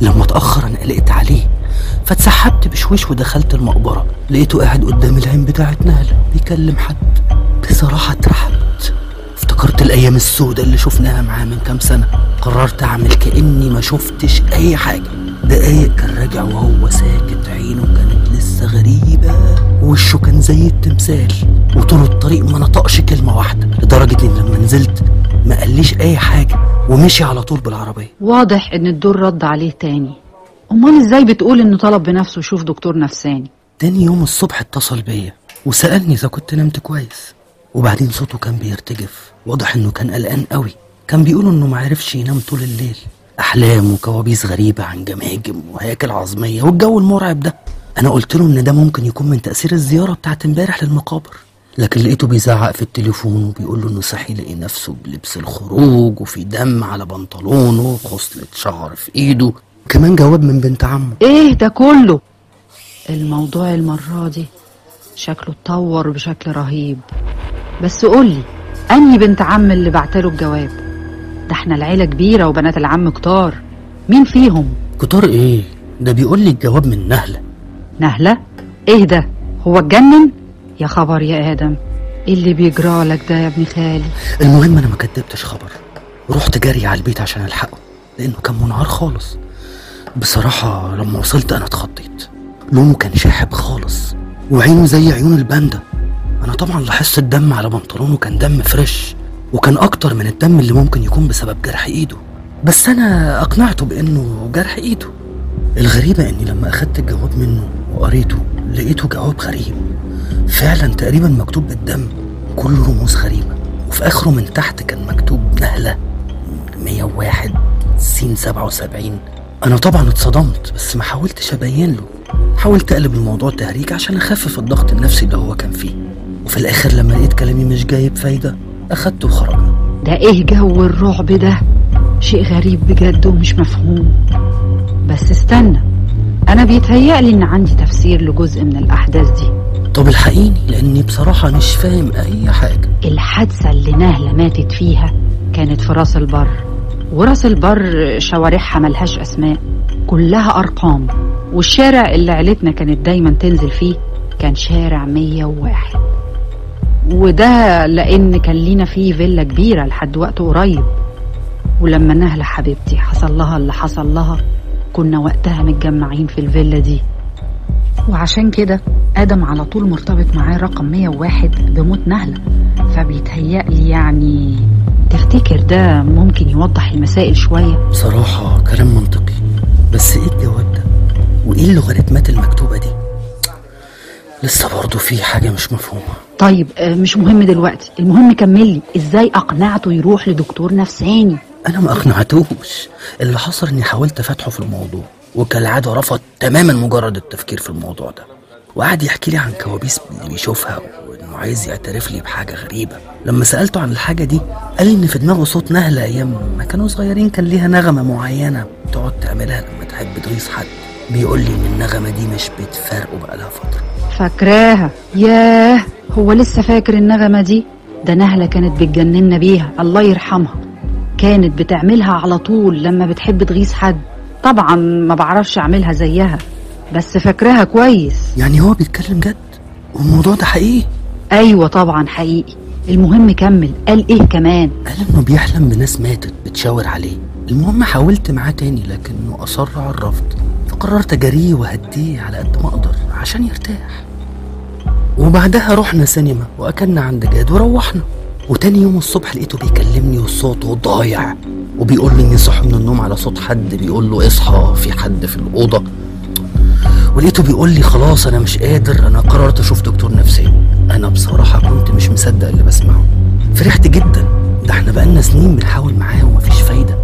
لما اتأخر أنا قلقت عليه فاتسحبت بشويش ودخلت المقبرة. لقيته قاعد قدام العين بتاعت نهلة بيكلم حد. بصراحة اترحمت افتكرت الأيام السوداء اللي شفناها معاه من كام سنة. قررت أعمل كأني ما شفتش أي حاجة. دقايق كان راجع وهو ساكت عينه كانت لسه غريبة. ووشه كان زي التمثال وطول الطريق ما نطقش كلمة واحدة لدرجة إن لما نزلت ما قاليش أي حاجة ومشي على طول بالعربية. واضح إن الدور رد عليه تاني. أمال إزاي بتقول إنه طلب بنفسه يشوف دكتور نفساني؟ تاني يوم الصبح اتصل بيا وسألني إذا كنت نمت كويس وبعدين صوته كان بيرتجف واضح إنه كان قلقان قوي. كان بيقول إنه معرفش ينام طول الليل. أحلام وكوابيس غريبة عن جماجم وهياكل عظمية والجو المرعب ده. أنا قلت له إن ده ممكن يكون من تأثير الزيارة بتاعت إمبارح للمقابر. لكن لقيته بيزعق في التليفون وبيقول له إنه صحي لقي نفسه بلبس الخروج وفي دم على بنطلونه وخصلة شعر في إيده. كمان جواب من بنت عمه. إيه ده كله؟ الموضوع المرة دي شكله اتطور بشكل رهيب. بس قولي أنهي بنت عم اللي بعتله الجواب؟ ده إحنا العيلة كبيرة وبنات العم كتار. مين فيهم؟ كتار إيه؟ ده بيقول لي الجواب من نهلة. نهلة. إيه ده؟ هو اتجنن؟ يا خبر يا آدم. إيه اللي بيجرالك ده يا ابن خالي؟ المهم أنا ما كدبتش خبر. رحت جري على البيت عشان ألحقه لأنه كان منهار خالص. بصراحة لما وصلت أنا اتخضيت. لونه كان شاحب خالص وعينه زي عيون الباندا. أنا طبعا لاحظت الدم على بنطلونه كان دم فريش وكان أكتر من الدم اللي ممكن يكون بسبب جرح إيده. بس أنا أقنعته بأنه جرح إيده. الغريبة إني لما أخدت الجواب منه وقريته لقيته جواب غريب. فعلا تقريبا مكتوب بالدم. كله رموز غريبة. وفي آخره من تحت كان مكتوب نهلة. 101 سين 77 أنا طبعا اتصدمت بس ما حاولتش أبين له. حاولت أقلب الموضوع تهريج عشان أخفف الضغط النفسي اللي هو كان فيه. وفي الآخر لما لقيت كلامي مش جايب فايدة أخدته وخرجنا. ده إيه جو الرعب ده؟ شيء غريب بجد ومش مفهوم. بس استنى. أنا بيتهيألي إن عندي تفسير لجزء من الأحداث دي. طب الحقيني لأني بصراحة مش فاهم أي حاجة. الحادثة اللي نهلة ماتت فيها كانت في راس البر وراس البر شوارعها ملهاش أسماء كلها أرقام والشارع اللي عيلتنا كانت دايما تنزل فيه كان شارع 101 وده لأن كان لينا فيه فيلا كبيرة لحد وقت قريب. ولما نهلة حبيبتي حصل لها اللي حصل لها كنا وقتها متجمعين في الفيلا دي. وعشان كده آدم على طول مرتبط معاه رقم 101 بموت نهلة. فبيتهيألي يعني تفتكر ده ممكن يوضح المسائل شوية؟ بصراحة كلام منطقي. بس إيه الجواب ده؟ وإيه اللوغاريتمات المكتوبة دي؟ لسه برضه في حاجة مش مفهومة. طيب آه، مش مهم دلوقتي. المهم كملي. إزاي أقنعته يروح لدكتور نفساني؟ أنا ما اقنعتوش اللي حصل إني حاولت فتحه في الموضوع وكالعادة رفض تماما مجرد التفكير في الموضوع ده. وقعد يحكي لي عن كوابيس اللي بيشوفها وإنه عايز يعترف لي بحاجة غريبة. لما سألته عن الحاجة دي قال لي إن في دماغه صوت نهلة أيام ما كانوا صغيرين كان ليها نغمة معينة تقعد تعملها لما تحب تغيظ حد. بيقول لي إن النغمة دي مش بتفارقه بقالها فترة. فاكراها. ياه هو لسه فاكر النغمة دي؟ ده نهلة كانت بتجننا بيها الله يرحمها. كانت بتعملها على طول لما بتحب تغيظ حد. طبعا ما بعرفش أعملها زيها بس فاكراها كويس. يعني هو بيتكلم جد؟ والموضوع ده حقيقي؟ أيوه طبعا حقيقي. المهم كمل. قال إيه كمان؟ قال إنه بيحلم بناس ماتت بتشاور عليه. المهم حاولت معاه تاني لكنه أصر على الرفض. فقررت أجاريه وهديه على قد ما أقدر عشان يرتاح. وبعدها رحنا سينما وأكلنا عند جاد وروحنا. وتاني يوم الصبح لقيته بيكلمني وصوته ضايع. وبيقول لي إني صحي من النوم على صوت حد بيقول له اصحى في حد في الأوضة. ولقيته بيقول لي خلاص أنا مش قادر أنا قررت أشوف دكتور نفسي. أنا بصراحة كنت مش مصدق اللي بسمعه. فرحت جدا. ده إحنا بقالنا سنين بنحاول معاه ومفيش فايدة.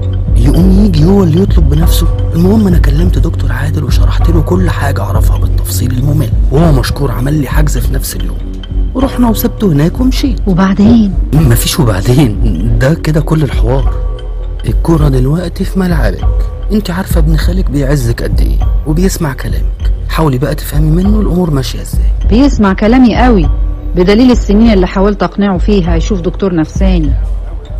يقوم يجي هو اللي يطلب بنفسه. المهم أنا كلمت دكتور عادل وشرحت له كل حاجة أعرفها بالتفصيل الممل. وهو مشكور عمل لي حجز في نفس اليوم. ورحنا وسبته هناك ومشيت. وبعدين؟ مفيش وبعدين. ده كده كل الحوار. الكرة دلوقتي في ملعبك. انت عارفة ابن خالك بيعزك قد إيه وبيسمع كلامك. حاولي بقى تفهمي منه الأمور ماشية إزاي. بيسمع كلامي قوي. بدليل السنين اللي حاولت أقنعه فيها يشوف دكتور نفساني.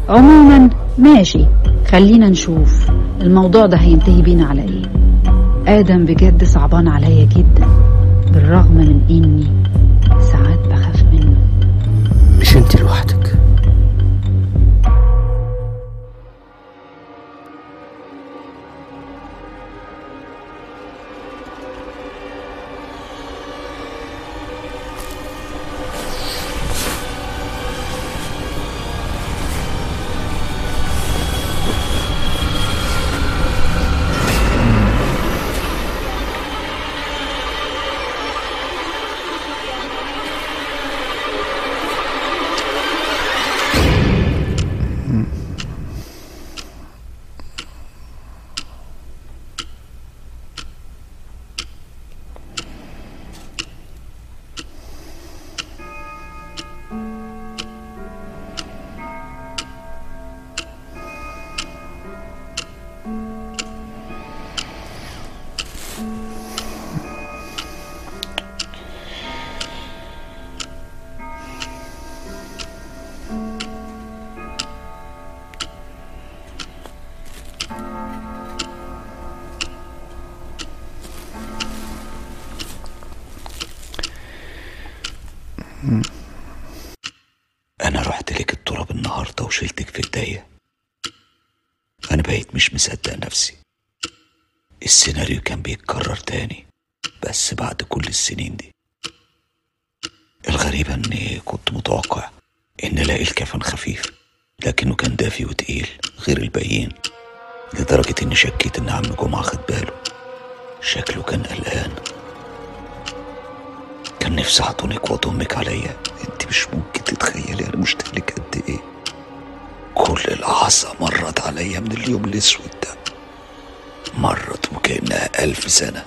عموما ماشي. خلينا نشوف. الموضوع ده هينتهي بينا على إيه؟ آدم بجد صعبان عليا جدا بالرغم من إني وشلتك في ايديا أنا بقيت مش مصدق نفسي. السيناريو كان بيتكرر تاني بس بعد كل السنين دي. الغريبة إني كنت متوقع إن ألاقي الكفن خفيف لكنه كان دافي وتقيل غير الباقيين لدرجة إني شكيت إن عم جمعة خد باله. شكله كان قلقان. كان نفسي احضنك واضمك عليا. أنت مش ممكن تتخيلي أنا مشتاق لك قد إيه. كل لحظة مرت عليا من اليوم الأسود ده. مرت وكأنها ألف سنة.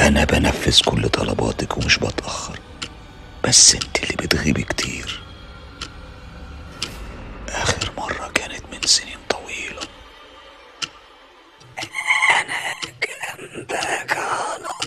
أنا بنفذ كل طلباتك ومش بتأخر. بس أنت اللي بتغيبي كتير. آخر مرة كانت من سنين طويلة. أنا على طول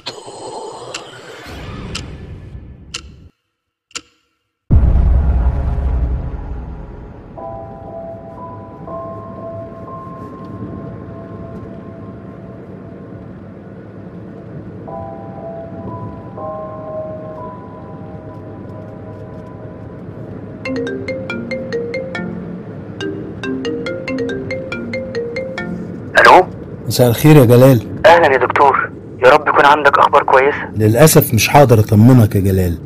مساء الخير يا جلال. أهلا يا دكتور. يا رب يكون عندك أخبار كويسة. للأسف مش هقدر أطمنك يا جلال.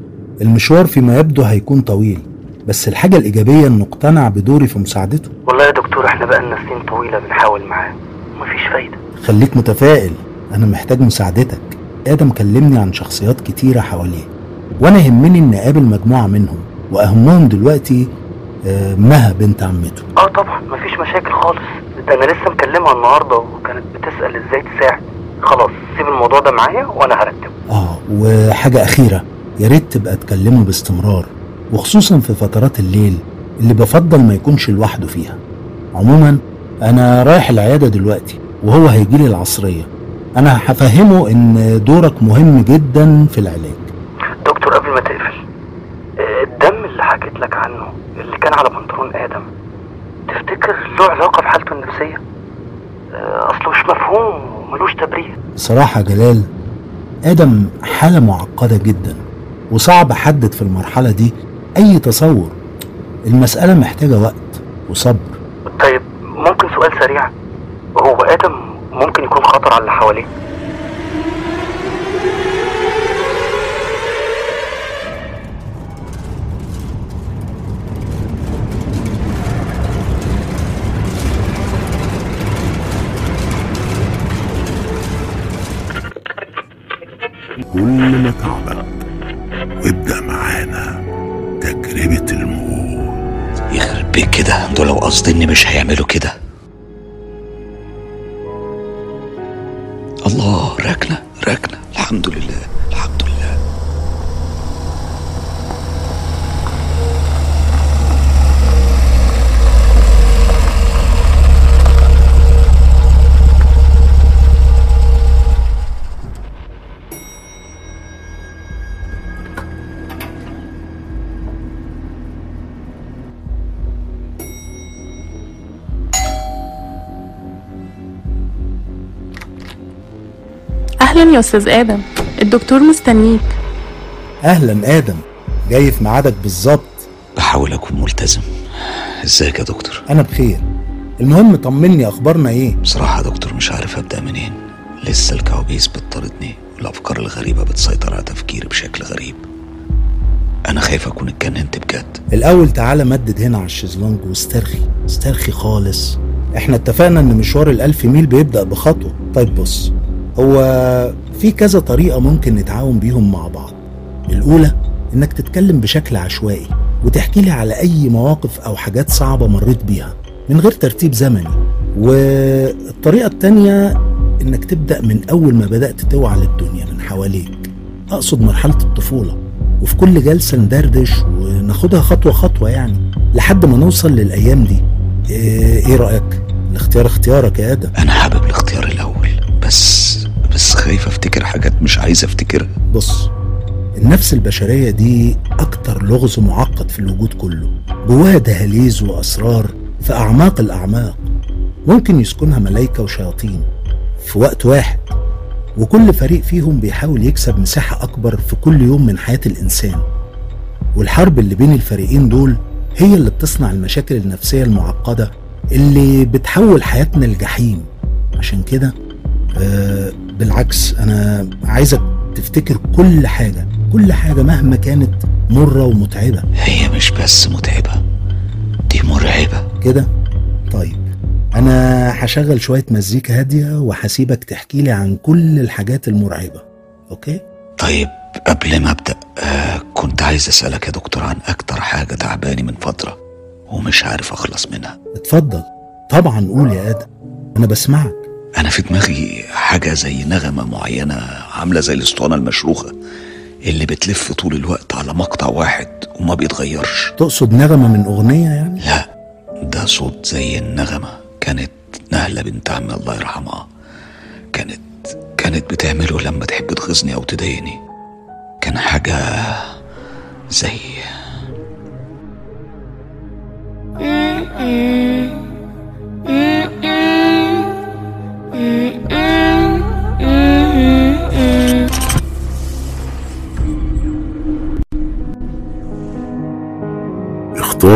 المشوار فيما يبدو هيكون طويل بس الحاجة الإيجابية إنه اقتنع بدوري في مساعدته. والله يا دكتور إحنا بقالنا سنين طويلة بنحاول معاه. ومفيش فايدة. خليك متفائل. أنا محتاج مساعدتك. آدم كلمني عن شخصيات كتيرة حواليه وأنا يهمني إن أقابل مجموعة منهم وأهمهم دلوقتي آه، مها بنت عمته. آه طبعا. مفيش مشاكل خالص. ده أنا لسه مكلمها النهارده بتسأل إزاي تساعد. خلاص سيب الموضوع ده معايا وأنا هرتبه آه وحاجة أخيرة. يا ريت تبقى تكلمه باستمرار وخصوصا في فترات الليل اللي بفضل ما يكونش لوحده فيها. عموما أنا رايح العيادة دلوقتي وهو هيجيلي العصرية. أنا هفهمه إن دورك مهم جدا في العلاج. دكتور قبل ما تقفل آه، الدم اللي حكيت لك عنه اللي كان على بنطلون آدم تفتكر له علاقة بحالته النفسية؟ آه، أصله مش مفهوم وملوش تبرير. صراحة يا جلال آدم حالة معقدة جدا وصعب أحدد في المرحلة دي أي تصور. المسألة محتاجة وقت وصبر. طيب ممكن سؤال سريع؟ هو آدم ممكن يكون خطر على اللي حواليه. لو قاصديني مش هيعملوا كده. يا أستاذ آدم الدكتور مستنيك. أهلا آدم جاي في ميعادك بالظبط. بحاول اكون ملتزم. إزيك يا دكتور؟ أنا بخير. المهم طمني أخبارنا إيه؟ بصراحة يا دكتور مش عارف أبدأ منين. لسه الكوابيس بتطاردني والأفكار الغريبة بتسيطر على تفكيري بشكل غريب. أنا خايف أكون اتجننت بجد. الأول تعالى مدد هنا على الشيزلونج واسترخي. استرخي خالص. إحنا اتفقنا إن مشوار الألف ميل بيبدأ بخطوة. طيب بص هو في كذا طريقة ممكن نتعاون بيهم مع بعض. الأولى إنك تتكلم بشكل عشوائي وتحكي لي على أي مواقف أو حاجات صعبة مريت بيها من غير ترتيب زمني. والطريقة التانية إنك تبدأ من أول ما بدأت توعى للدنيا من حواليك. أقصد مرحلة الطفولة. وفي كل جلسة ندردش وناخدها خطوة خطوة يعني لحد ما نوصل للأيام دي. إيه, إيه رأيك؟ الاختيار اختيارك يا آدم. أنا حابب الاختيار الأول بس خايف أفتكر حاجات مش عايز أفتكرها. بص النفس البشرية دي أكتر لغز معقد في الوجود كله. جواها دهاليز وأسرار في أعماق الأعماق. ممكن يسكنها ملايكة وشياطين في وقت واحد. وكل فريق فيهم بيحاول يكسب مساحة أكبر في كل يوم من حياة الإنسان. والحرب اللي بين الفريقين دول هي اللي بتصنع المشاكل النفسية المعقدة اللي بتحول حياتنا لجحيم. عشان كده آه بالعكس أنا عايزك تفتكر كل حاجة كل حاجة مهما كانت مرة ومتعبة. هي مش بس متعبة دي مرعبة. كده؟ طيب أنا هشغل شوية مزيكا هادية وهسيبك تحكي لي عن كل الحاجات المرعبة أوكي؟ طيب قبل ما أبدأ آه كنت عايز أسألك يا دكتور عن أكتر حاجة تعباني من فترة ومش عارف أخلص منها. اتفضل. طبعا قول يا آدم. أنا بسمعك. أنا في دماغي حاجة زي نغمة معينة عاملة زي الأسطوانة المشروخة اللي بتلف طول الوقت على مقطع واحد وما بيتغيرش. تقصد نغمة من أغنية يعني؟ لا ده صوت زي النغمة. كانت نهلة بنت عمي الله يرحمها. كانت كانت بتعمله لما تحب تغيظني أو تضايقني. كان حاجة زي اختار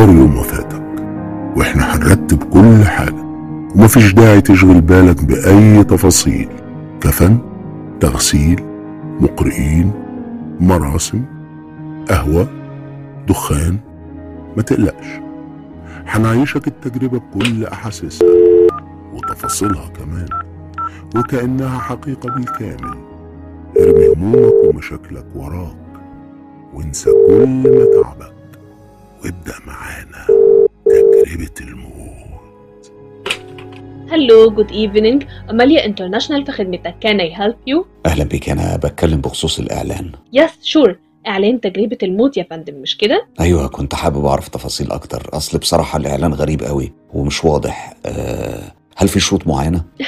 يوم وفاتك وإحنا هنرتب كل حاجة ومفيش داعي تشغل بالك بأي تفاصيل. كفن تغسيل مقرئين مراسم قهوة دخان ما تقلقش. هنعيشك التجربة بكل أحاسيسها وتفاصيلها كمان. وكأنها حقيقة بالكامل. ارمي همومك ومشاكلك وراك وانسى كل متعبك وابدأ معانا تجربة الموت. hello good evening أماليا international في خدمتك can I help you أهلا بيك أنا بتكلم بخصوص الإعلان. yes sure إعلان تجربة الموت يا فندم مش كده؟ أيوه كنت حابب أعرف تفاصيل أكتر. أصل بصراحة الإعلان غريب قوي ومش واضح. أه هل في شروط معينة؟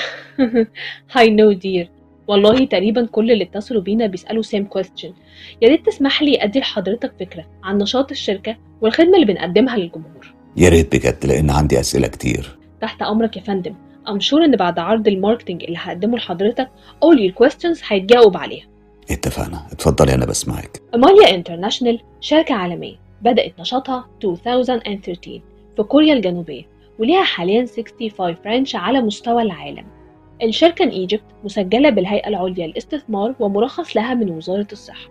هاي no dear والله تقريبا كل اللي اتصلوا بينا بيسألوا same question يا ريت تسمح لي أدي لحضرتك فكرة عن نشاط الشركة والخدمة اللي بنقدمها للجمهور. يا ريت بجد لأن عندي أسئلة كتير. تحت أمرك يا فندم. I'm sure إن بعد عرض ال marketing اللي هقدمه لحضرتك all your questions هيتجاوب عليها. اتفقنا. اتفضلي أنا بسمعك. أماليا انترناشونال شركة عالمية بدأت نشاطها 2013 في كوريا الجنوبية وليها حاليا 65 branch على مستوى العالم. الشركة in Egypt مسجلة بالهيئة العليا للاستثمار ومرخص لها من وزارة الصحة.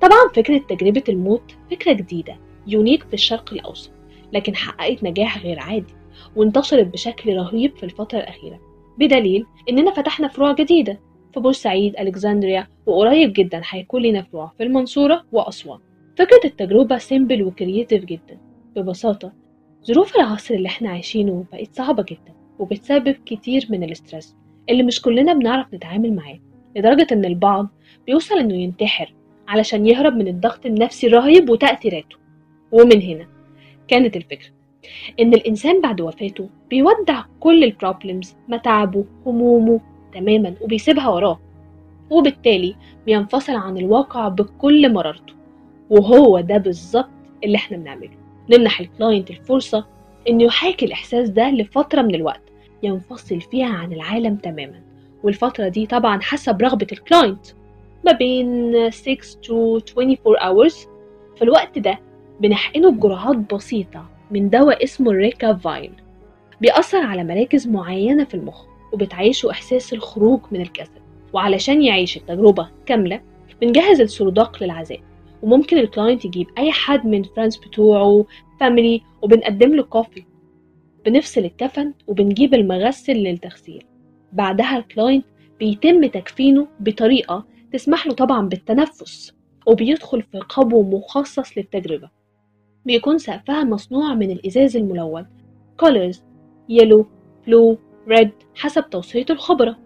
طبعا فكرة تجربة الموت فكرة جديدة unique في الشرق الأوسط لكن حققت نجاح غير عادي وانتشرت بشكل رهيب في الفترة الأخيرة. بدليل إننا فتحنا فروع جديدة في بورسعيد Alexandria وقريب جدا هيكون لنا فروع في المنصورة وأسوان. فكرة التجربة simple و creative جدا. ببساطة ظروف العصر اللي إحنا عايشينه بقت صعبة جدا وبتسبب كتير من ال stress اللي مش كلنا بنعرف نتعامل معاه لدرجة إن البعض بيوصل إنه ينتحر علشان يهرب من الضغط النفسي الرهيب وتأثيراته. ومن هنا كانت الفكرة إن الإنسان بعد وفاته بيودع كل ال problems متاعبه همومه تماما وبيسيبها وراه. وبالتالي بينفصل عن الواقع بكل مرارته. وهو ده بالظبط اللي إحنا بنعمله. نمنح ال client الفرصة إنه يحاكي الإحساس ده لفترة من الوقت. ينفصل فيها عن العالم تماما. والفترة دي طبعا حسب رغبة ال client ما بين 6 to 24 hours. في الوقت ده بنحقنه بجرعات بسيطة من دواء اسمه الريكافاين بيأثر على مراكز معينة في المخ وبتعيشه إحساس الخروج من الجسد وعلشان يعيش التجربة كاملة بنجهز السرداق للعزاء. وممكن ال client يجيب أي حد من friends بتوعه family وبنقدم له coffee بنفصل الكفن وبنجيب المغسل للتغسيل. بعدها ال client بيتم تكفينه بطريقة تسمح له طبعا بالتنفس وبيدخل في قبو مخصص للتجربة. بيكون سقفها مصنوع من الإزاز الملون colors yellow blue red حسب توصية الخبرة.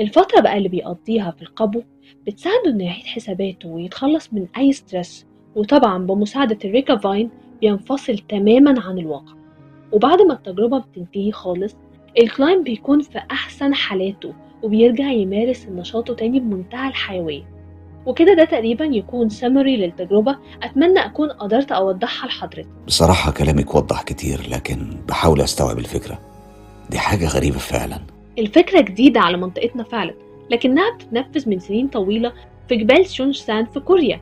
الفترة بقى اللي بيقضيها في القبو بتساعده إنه يعيد حساباته ويتخلص من أي stress وطبعا بمساعدة الريكافاين بينفصل تماما عن الواقع. وبعد ما التجربة بتنتهي خالص ال client بيكون في أحسن حالاته وبيرجع يمارس نشاطه تاني بمنتهى الحيوية. وكده ده تقريبا يكون سمري للتجربة. أتمنى أكون قدرت أوضحها لحضرتك. بصراحة كلامك وضح كتير لكن بحاول أستوعب الفكرة. دي حاجة غريبة فعلا. الفكرة جديدة على منطقتنا فعلا لكنها بتتنفذ من سنين طويلة في جبال شونشسان في كوريا.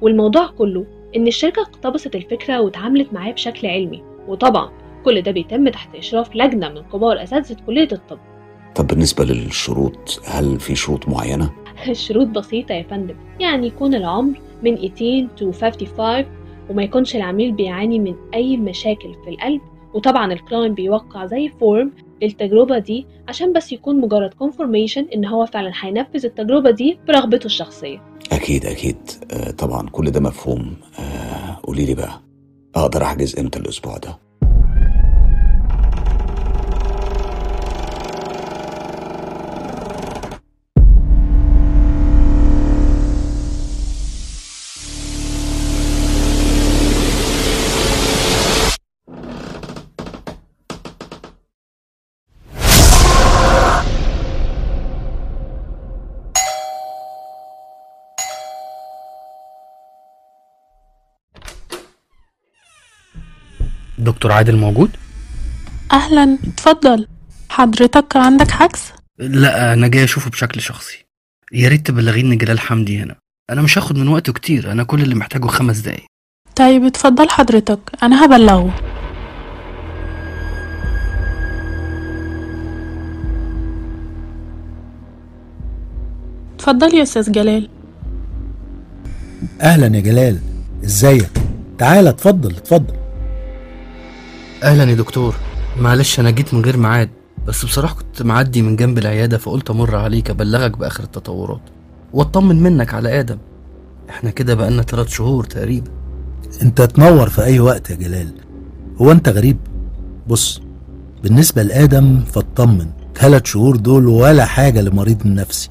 والموضوع كله إن الشركة اقتبست الفكرة واتعاملت معاه بشكل علمي. وطبعا كل ده بيتم تحت إشراف لجنة من كبار أساتذة كلية الطب. طب بالنسبة للشروط هل في شروط معينة؟ الشروط بسيطة يا فندم. يعني يكون العمر من 18 to 55 وما يكونش العميل بيعاني من أي مشاكل في القلب وطبعا ال client بيوقع زي form للتجربة دي عشان بس يكون مجرد confirmation إن هو فعلا هينفذ التجربة دي برغبته الشخصية. أكيد أكيد. آه طبعا كل ده مفهوم. آه قولي لي بقى أقدر أحجز إمتى الأسبوع ده؟ دكتور عادل موجود؟ أهلا. اتفضل. حضرتك عندك حجز؟ لا أنا جاي أشوفه بشكل شخصي. يا ريت تبلغيني جلال حمدي هنا. أنا مش هاخد من وقته كتير. أنا كل اللي محتاجه خمس دقايق. طيب اتفضل حضرتك. أنا هبلغه. اتفضل يا أستاذ جلال. أهلا يا جلال. إزيك؟ تعالى اتفضل اتفضل. أهلا يا دكتور. معلش أنا جيت من غير ميعاد بس بصراحة كنت معدي من جنب العيادة فقلت أمر عليك أبلغك بآخر التطورات. واطمن منك على آدم. إحنا كده بقالنا ثلاث شهور تقريبا. أنت تنور في أي وقت يا جلال. هو أنت غريب؟ بص بالنسبة لآدم فاطمن. ثلاث شهور دول ولا حاجة لمريض النفسي.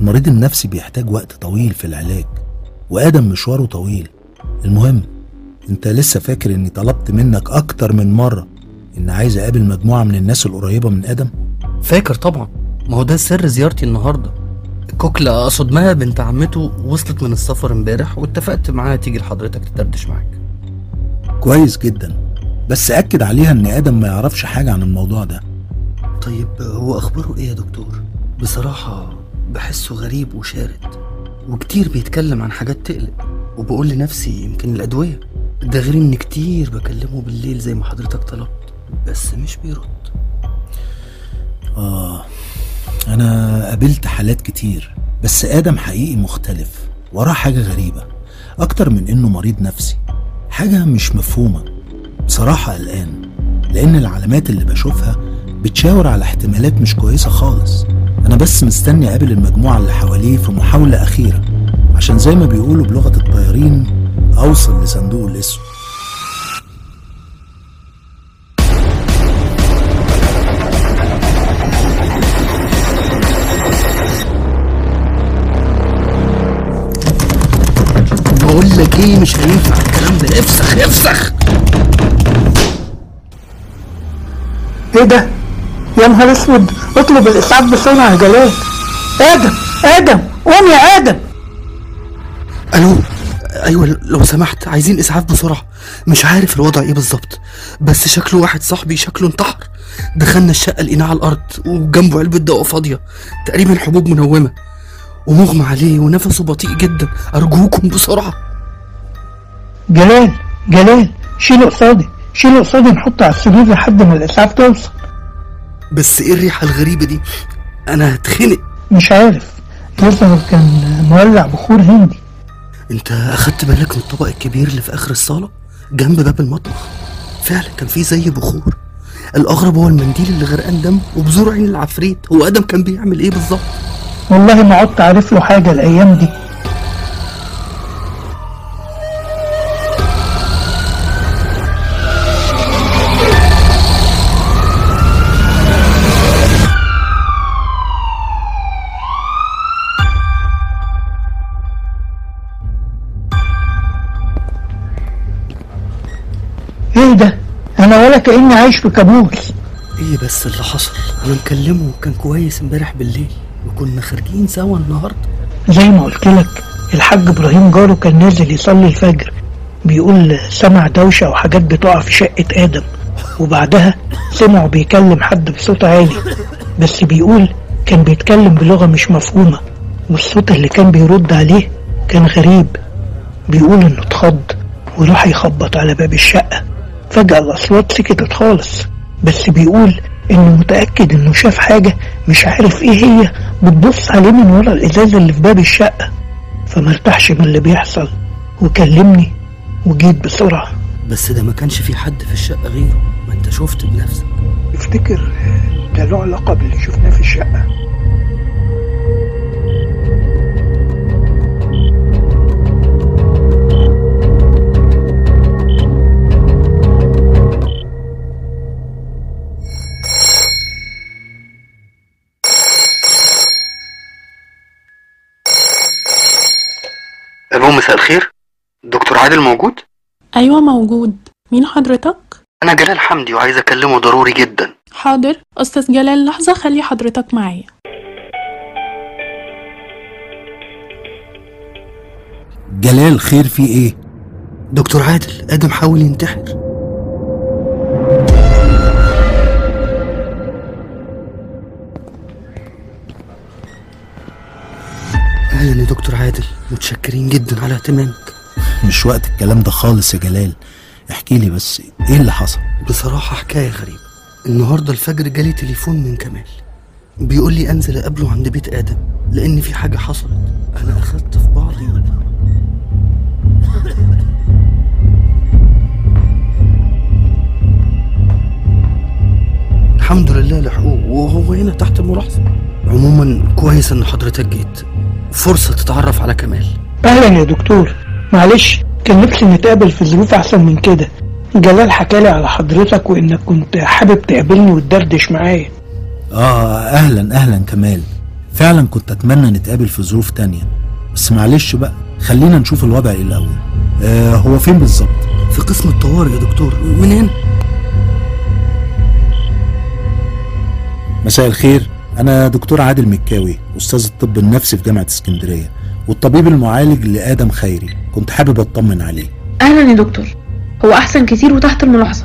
المريض النفسي بيحتاج وقت طويل في العلاج وآدم مشواره طويل. المهم انت لسه فاكر اني طلبت منك أكتر من مرة ان عايز اقابل مجموعة من الناس القريبة من آدم؟ فاكر طبعا. ما هو ده سر زيارتي النهارده. كوكلا اقصد مها بنت عمته وصلت من السفر امبارح واتفقت معاها تيجي لحضرتك تدردش معاك. كويس جدا. بس أكد عليها إن آدم ما يعرفش حاجة عن الموضوع ده. طيب هو أخباره إيه يا دكتور؟ بصراحة بحسه غريب وشارد وكتير بيتكلم عن حاجات تقلق وبقول لنفسي يمكن الأدوية. ده غير ان كتير بكلمه بالليل زي ما حضرتك طلبت بس مش بيرد. آه أنا قابلت حالات كتير بس آدم حقيقي مختلف وراه حاجة غريبة أكتر من إنه مريض نفسي. حاجة مش مفهومة بصراحة قلقان لأن العلامات اللي بشوفها بتشاور على احتمالات مش كويسة خالص. أنا بس مستني أقابل المجموعة اللي حواليه في محاولة أخيرة عشان زي ما بيقولوا بلغة الطيارين أوصل لصندوق الأسود بقول لك إيه مش هينفع الكلام ده. افسخ افسخ. إيه ده؟ يا نهار أسود. اطلب الإسعاف بسرعة يا جلال آدم آدم قوم يا آدم. ألو؟ أيوه لو سمحت عايزين إسعاف بسرعة. مش عارف الوضع إيه بالظبط بس شكله واحد صاحبي شكله انتحر. دخلنا الشقة لقيناه على الأرض وجنبه علبة دواء فاضية تقريبا حبوب منومة. ومغمى عليه ونفسه بطيء جدا. أرجوكم بسرعة. جلال جلال شيله قصادي شيله قصادي نحطه على السرير لحد ما الإسعاف توصل. بس إيه الريحة الغريبة دي؟ أنا هتخنق. مش عارف. يظهر كان مولع بخور هندي. انت اخدت بالك من الطبق الكبير اللي في اخر الصالة؟ جنب باب المطبخ. فعلا كان فيه زي بخور. الاغرب هو المنديل اللي غرقان دم وبذور عين العفريت. هو آدم كان بيعمل إيه بالظبط؟ والله ما عدت عارف له حاجة الأيام دي. ولا كاني عايش في كابوس إيه بس اللي حصل؟ أنا مكلمه وكان كويس إمبارح بالليل وكنا خارجين سوا النهارده. زي ما قلت لك الحاج إبراهيم جاره كان نازل يصلي الفجر. بيقول سمع دوشة وحاجات بتقع في شقة آدم. وبعدها سمعه بيكلم حد بصوت عالي. بس بيقول كان بيتكلم بلغة مش مفهومة والصوت اللي كان بيرد عليه كان غريب. بيقول إنه اتخض وراح يخبط على باب الشقة. فجأة الأصوات سكتت خالص بس بيقول إنه متأكد إنه شاف حاجة مش عارف إيه هي بتبص عليه من ورا الازاز اللي في باب الشقة. فمرتاحش من اللي بيحصل وكلمني وجيت بسرعة. بس ده ما كانش في حد في الشقة غيره ما أنت شفت بنفسك. تفتكر ده له علاقة باللي شفناه في الشقة. ألو مساء الخير. دكتور عادل موجود؟ أيوه موجود. مين حضرتك؟ أنا جلال حمدي وعايز اكلمه ضروري جدا. حاضر. أستاذ جلال لحظة خلي حضرتك معايا. جلال خير في إيه؟ دكتور عادل آدم حاول ينتحر. يا دكتور عادل متشكرين جدا على اهتمامك. مش وقت الكلام ده خالص يا جلال. احكي لي بس إيه اللي حصل؟ بصراحة حكاية غريبة. النهاردة الفجر جالي تليفون من كمال. بيقول لي أنزل أقابله عند بيت آدم لأن في حاجة حصلت. أنا أخدت في بعضي. الحمد لله لحقوق وهو هنا تحت الملاحظة. عموما كويس إن حضرتك جيت. فرصة تتعرف على كمال. أهلا يا دكتور. معلش كان نفسي نتقابل في ظروف أحسن من كده. جلال حكالي على حضرتك وإنك كنت حابب تقابلني وتدردش معايا. آه أهلا أهلا كمال. فعلا كنت أتمنى نتقابل في ظروف تانية. بس معلش بقى خلينا نشوف الوضع إيه الأول. آه هو فين بالظبط؟ في قسم الطوارئ يا دكتور. من هنا مساء الخير. أنا دكتور عادل مكاوي أستاذ الطب النفسي في جامعة اسكندرية والطبيب المعالج لآدم خيري. كنت حابب أطمن عليه. أهلا يا دكتور. هو أحسن كتير وتحت الملاحظة.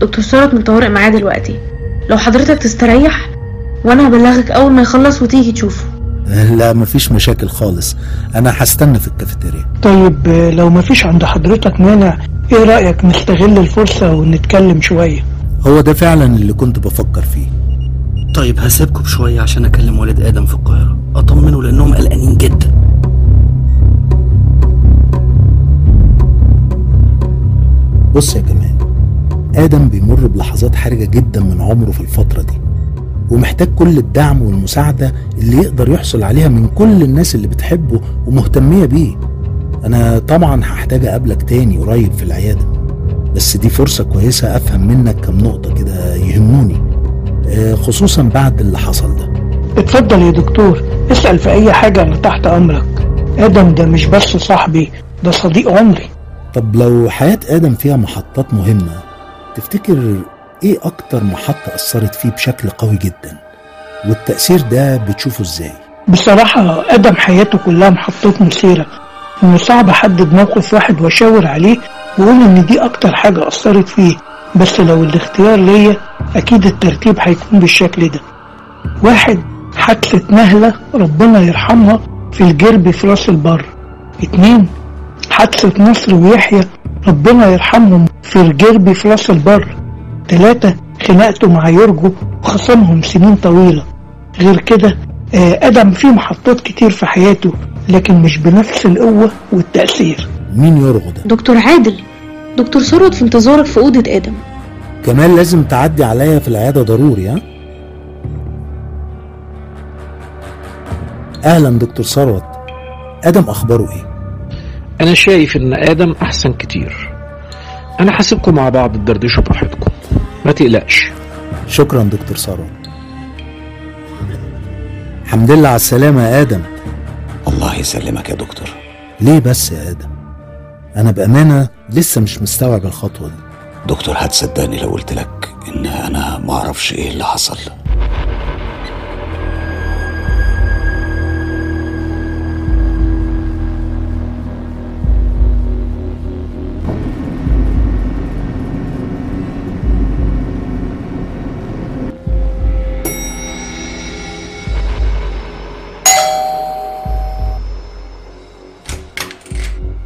دكتور ثروت من طوارئ معاه دلوقتي. لو حضرتك تستريح وأنا هبلغك أول ما يخلص وتيجي تشوفه. لا مفيش مشاكل خالص. أنا هستنى في الكافيتيريا. طيب لو مفيش عند حضرتك مانع إيه رأيك نستغل الفرصة ونتكلم شوية؟ هو ده فعلا اللي كنت بفكر فيه. طيب هسيبكم بشوية عشان أكلم والد آدم في القاهرة. اطمنه لأنهم قلقانين جدا. بص يا كمال آدم بيمر بلحظات حرجة جدا من عمره في الفترة دي ومحتاج كل الدعم والمساعدة اللي يقدر يحصل عليها من كل الناس اللي بتحبه ومهتمية بيه. أنا طبعا هحتاج أقابلك تاني قريب في العيادة بس دي فرصة كويسة أفهم منك كم نقطة كده يهموني. خصوصا بعد اللي حصل ده. اتفضل يا دكتور اسأل في أي حاجة أنا تحت أمرك. آدم ده مش بس صاحبي ده صديق عمري. طب لو حياة آدم فيها محطات مهمة تفتكر إيه أكتر محطة أثرت فيه بشكل قوي جدا؟ والتأثير ده بتشوفه إزاي؟ بصراحة آدم حياته كلها محطات مثيرة إنه صعب احدد موقف واحد وأشاور عليه واقول إن دي أكتر حاجة أثرت فيه. بس لو الاختيار ليا أكيد الترتيب هيكون بالشكل ده. واحد حادثة نهلة ربنا يرحمها في الجرب في راس البر. اتنين حادثة نصر ويحيى ربنا يرحمهم في الجرب في راس البر. تلاتة خناقته مع يرجو وخصمهم سنين طويلة. غير كده آه، أدم فيه محطات كتير في حياته لكن مش بنفس القوة والتأثير. مين يرغو ده؟ دكتور عادل. دكتور ثروت في انتظارك في أوضة آدم. كمان لازم تعدي عليا في العيادة ضروري ها؟ أهلا دكتور ثروت آدم أخباره إيه؟ أنا شايف إن آدم أحسن كتير. أنا حاسبكم مع بعض تدردشوا براحتكم. ما تقلقش. شكرا دكتور ثروت الحمد لله على السلامة يا آدم. الله يسلمك يا دكتور. ليه بس يا آدم؟ أنا بأمانة لسه مش مستوعب الخطوة دي. دكتور هتصدقني لو قلت لك إن أنا ما أعرفش إيه اللي حصل.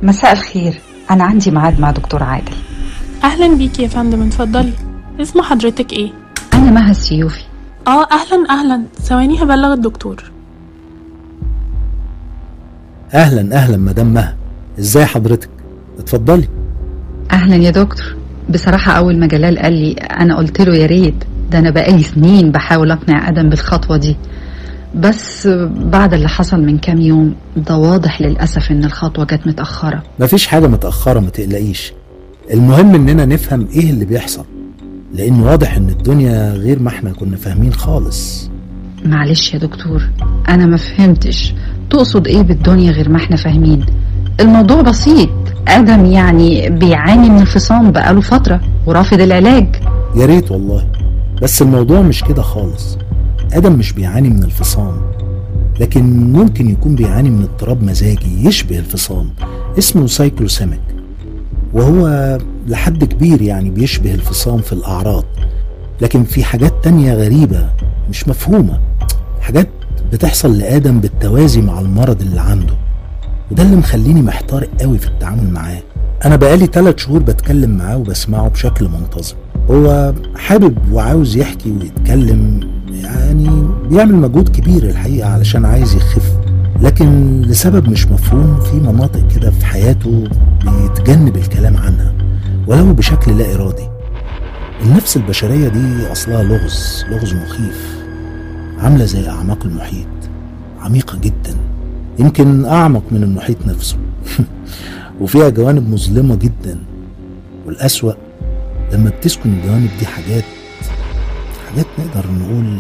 مساء الخير. أنا عندي ميعاد مع دكتور عادل. أهلا بيكي يا فندم اتفضلي. اسم حضرتك إيه؟ أنا مها السيوفي. آه أهلا أهلا. ثواني هبلغ الدكتور. أهلا أهلا مدام مها. إزاي حضرتك؟ اتفضلي. أهلا يا دكتور. بصراحة أول ما جلال قال لي أنا قلت له يا ريت ده أنا بقالي سنين بحاول أقنع آدم بالخطوة دي. بس بعد اللي حصل من كام يوم ده واضح للأسف إن الخطوة جت متأخرة. مفيش حاجة متأخرة ما تقلقيش. المهم إننا نفهم إيه اللي بيحصل لأن واضح إن الدنيا غير ما إحنا كنا فاهمين خالص. معلش يا دكتور أنا ما فهمتش. تقصد إيه بالدنيا غير ما إحنا فاهمين؟ الموضوع بسيط. آدم يعني بيعاني من الفصام بقاله فترة ورافض العلاج. يا ريت والله بس الموضوع مش كده خالص. آدم مش بيعاني من الفصام لكن ممكن يكون بيعاني من اضطراب مزاجي يشبه الفصام اسمه سايكلوسيميك وهو لحد كبير يعني بيشبه الفصام في الأعراض لكن في حاجات تانية غريبة مش مفهومة حاجات بتحصل لآدم بالتوازي مع المرض اللي عنده وده اللي مخليني محتار قوي في التعامل معاه. أنا بقالي ثلاث شهور بتكلم معاه وبسمعه بشكل منتظم هو حابب وعاوز يحكي ويتكلم يعني بيعمل مجهود كبير الحقيقة علشان عايز يخف لكن لسبب مش مفهوم في مناطق كده في حياته بيتجنب الكلام عنها ولو بشكل لا إرادي. النفس البشرية دي أصلها لغز لغز مخيف عاملة زي أعماق المحيط عميقة جدا يمكن أعمق من المحيط نفسه. وفيها جوانب مظلمة جدا والأسوأ لما بتسكن الجوانب دي حاجات حاجات نقدر نقول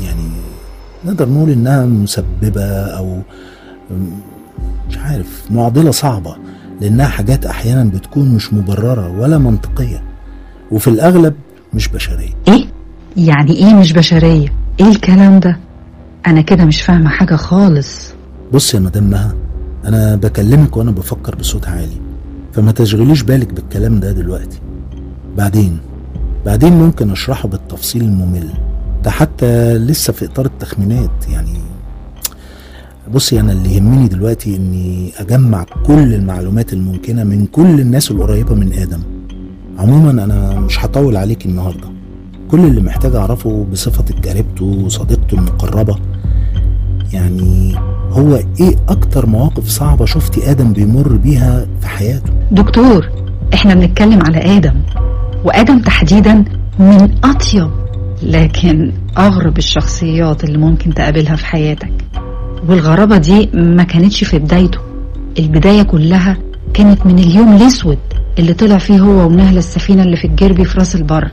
يعني نقدر نقول إنها مسببة أو مش عارف معضلة صعبة لأنها حاجات أحيانا بتكون مش مبررة ولا منطقية وفي الأغلب مش بشرية. إيه؟ يعني إيه مش بشرية؟ إيه الكلام ده؟ أنا كده مش فاهمة حاجة خالص. بص يا مدام مها أنا بكلمك وأنا بفكر بصوت عالي فما تشغليش بالك بالكلام ده دلوقتي. بعدين بعدين ممكن أشرحه بالتفصيل الممل. ده حتى لسه في إطار التخمينات يعني بصي أنا اللي يهمني دلوقتي إني أجمع كل المعلومات الممكنة من كل الناس القريبة من آدم. عموما أنا مش هطول عليك النهاردة. كل اللي محتاج أعرفه بصفتك قريبته وصديقته المقربة. يعني هو إيه أكتر مواقف صعبة شفتي آدم بيمر بيها في حياته؟ دكتور إحنا بنتكلم على آدم. وآدم تحديدا من أطيب لكن أغرب الشخصيات اللي ممكن تقابلها في حياتك. والغرابة دي ما كانتش في بدايته. البداية كلها كانت من اليوم الأسود اللي طلع فيه هو ونهلة السفينة اللي في الجربي في راس البر.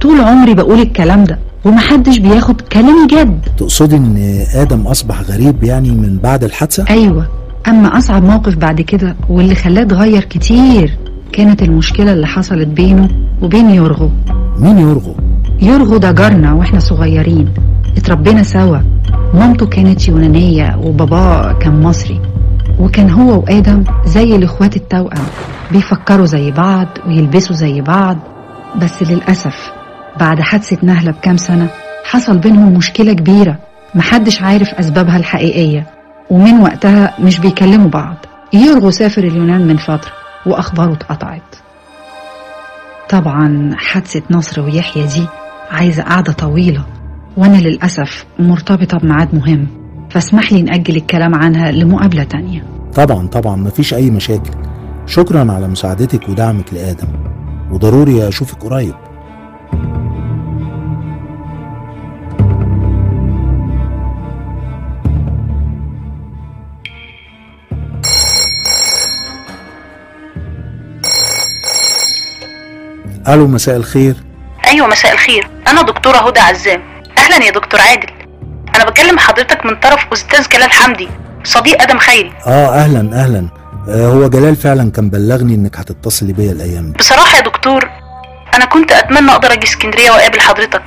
طول عمري بقول الكلام ده ومحدش بياخد كلامي جد. تقصدي إن آدم أصبح غريب يعني من بعد الحادثة؟ أيوه أما أصعب موقف بعد كده واللي خلاه اتغير كتير كانت المشكلة اللي حصلت بينه وبين يورغو. مين يرغو؟ يورغو ده جارنا وإحنا صغيرين. اتربينا سوا. مامته كانت يونانية وباباه كان مصري. وكان هو وآدم زي الإخوات التوأم. بيفكروا زي بعض ويلبسوا زي بعض. بس للأسف بعد حادثة نهلة بكام سنة حصل بينهم مشكلة كبيرة. محدش عارف أسبابها الحقيقية. ومن وقتها مش بيكلموا بعض. يورغو سافر اليونان من فترة. وأخباره اتقطعت طبعا حادثة نصر ويحيى دي عايزة قعدة طويلة وأنا للأسف مرتبطة بميعاد مهم فاسمح لي نأجل الكلام عنها لمقابلة تانية. طبعا طبعا مفيش أي مشاكل. شكرا على مساعدتك ودعمك لآدم وضروري أشوفك قريب. ألو مساء الخير. أيوه مساء الخير. أنا دكتورة هدى عزام. أهلا يا دكتور عادل. أنا بكلم حضرتك من طرف أستاذ جلال حمدي صديق آدم خيري. آه أهلا أهلا. آه هو جلال فعلا كان بلغني إنك هتتصلي بيا الأيام دي. بصراحة يا دكتور أنا كنت أتمنى أقدر أجي اسكندرية وأقابل حضرتك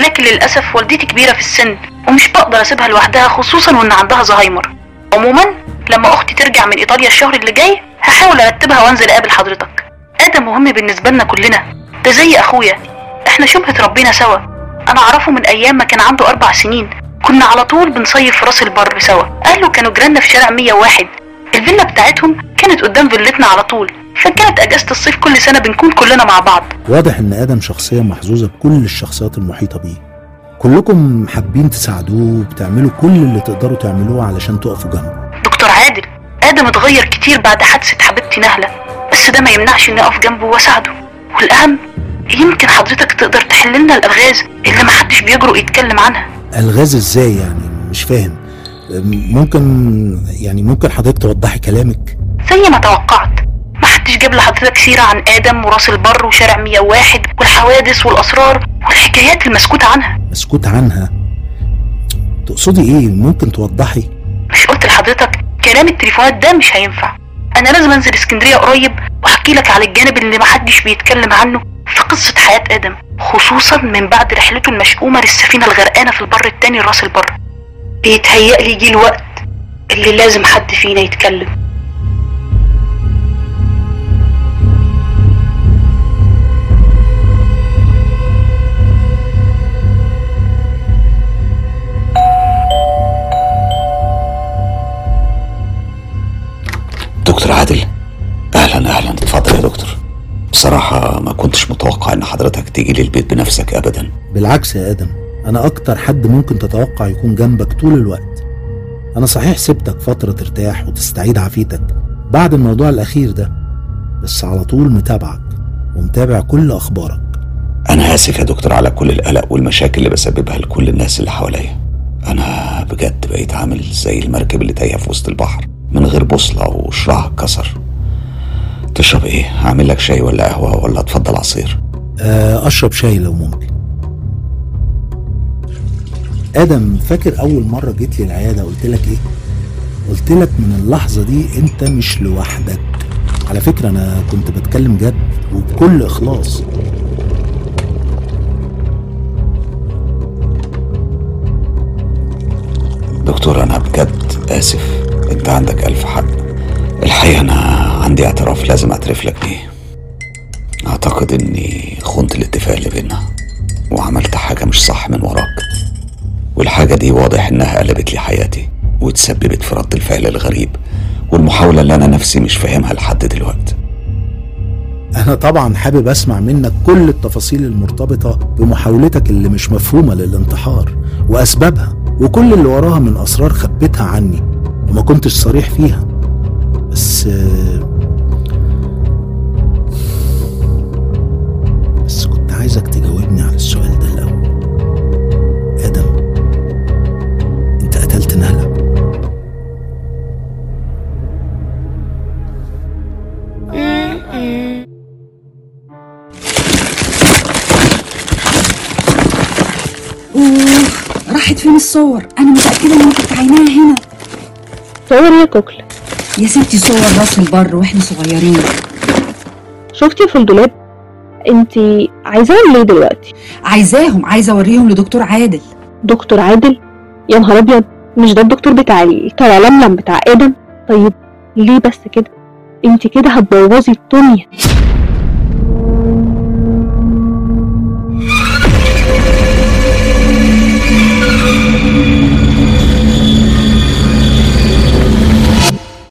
لكن للأسف والدتي كبيرة في السن ومش بقدر أسيبها لوحدها خصوصا وإن عندها زهايمر. عموما لما أختي ترجع من إيطاليا الشهر اللي جاي هحاول أرتبها وأنزل أقابل حضرتك. آدم مهم بالنسبة لنا كلنا. ده زي أخويا. إحنا شبه اتربينا سوا. أنا أعرفه من أيام ما كان عنده أربع سنين. كنا على طول بنصيف في راس البر سوا. أهله كانوا جيراننا في شارع 101 الفيلا بتاعتهم كانت قدام فيلتنا على طول. فكانت أجازة الصيف كل سنة بنكون كلنا مع بعض. واضح إن آدم شخصية محظوظة بكل الشخصيات المحيطة بيه. كلكم حابين تساعدوه وبتعملوا كل اللي تقدروا تعملوه علشان تقفوا جنبه. دكتور عادل آدم اتغير كتير بعد حادثة حبيبتي نهلة. بس ده ما يمنعش إني أقف جنبه وأساعده. والأهم يمكن حضرتك تقدر تحل لنا الألغاز اللي محدش بيجرؤ يتكلم عنها. ألغاز إزاي يعني؟ مش فاهم. ممكن يعني ممكن حضرتك توضحي كلامك؟ زي ما توقعت. محدش جاب لحضرتك سيرة عن آدم وراس البر وشارع 101 والحوادث والأسرار والحكايات المسكوت عنها. مسكوت عنها؟ تقصدي إيه؟ ممكن توضحي؟ مش قلت لحضرتك كلام التليفونات ده مش هينفع. أنا لازم أنزل اسكندرية قريب وأحكي لك على الجانب اللي محدش بيتكلم عنه. في قصة حياة آدم خصوصا من بعد رحلته المشؤومة للسفينة الغرقانة في البر التاني لراس البر. بيتهيألي جه الوقت اللي لازم حد فينا يتكلم. دكتور عادل أهلا أهلا. اتفضل يا دكتور. بصراحة ما كنتش متوقع إن حضرتك تيجي لي البيت بنفسك ابدا. بالعكس يا آدم أنا أكتر حد ممكن تتوقع يكون جنبك طول الوقت. أنا صحيح سبتك فترة ترتاح وتستعيد عافيتك بعد الموضوع الأخير ده بس على طول متابعك ومتابع كل أخبارك. أنا أنا آسف يا دكتور على كل القلق والمشاكل اللي بسببها لكل الناس اللي حواليا. أنا بجد بقيت عامل زي المركب اللي تايهة في وسط البحر من غير بوصلة وشراعها اتكسر تشرب إيه؟ أعمل لك شاي ولا قهوة ولا اتفضل عصير. آه، أشرب شاي لو ممكن. آدم فاكر أول مرة جيت لي العياده قلت لك إيه؟ قلت لك من اللحظة دي أنت مش لوحدك. على فكرة أنا كنت بتكلم جد وبكل إخلاص. دكتور أنا بجد آسف. أنت عندك ألف حق. الحقيقة أنا عندي اعتراف لازم اعترف لك بيه. اعتقد اني خنت الاتفاق اللي بينا وعملت حاجة مش صح من وراك. والحاجة دي واضح انها قلبت لي حياتي وتسببت في رد الفعل الغريب والمحاولة اللي أنا نفسي مش فاهمها لحد دلوقتي. أنا طبعا حابب أسمع منك كل التفاصيل المرتبطة بمحاولتك اللي مش مفهومة للانتحار وأسبابها وكل اللي وراها من أسرار خبيتها عني وما كنتش صريح فيها. بس بس كنت عايزك تجاوبني على السؤال ده الأول. آدم أنت قتلت نهلة. أوه راحت فين الصور؟ أنا متأكدة ان كنت عيناها هنا. صور يا كوكلا يا ستي صور راس البر وإحنا صغيرين. شفتي في الدولاب انتي عايزاهم ليه دلوقتي؟ عايزاهم عايزة اوريهم لدكتور عادل. دكتور عادل؟ يا نهار ابيض مش ده الدكتور بتاع التلالملم بتاع آدم؟ طيب ليه بس كده؟ انتي كده هتبوظي الدنيا.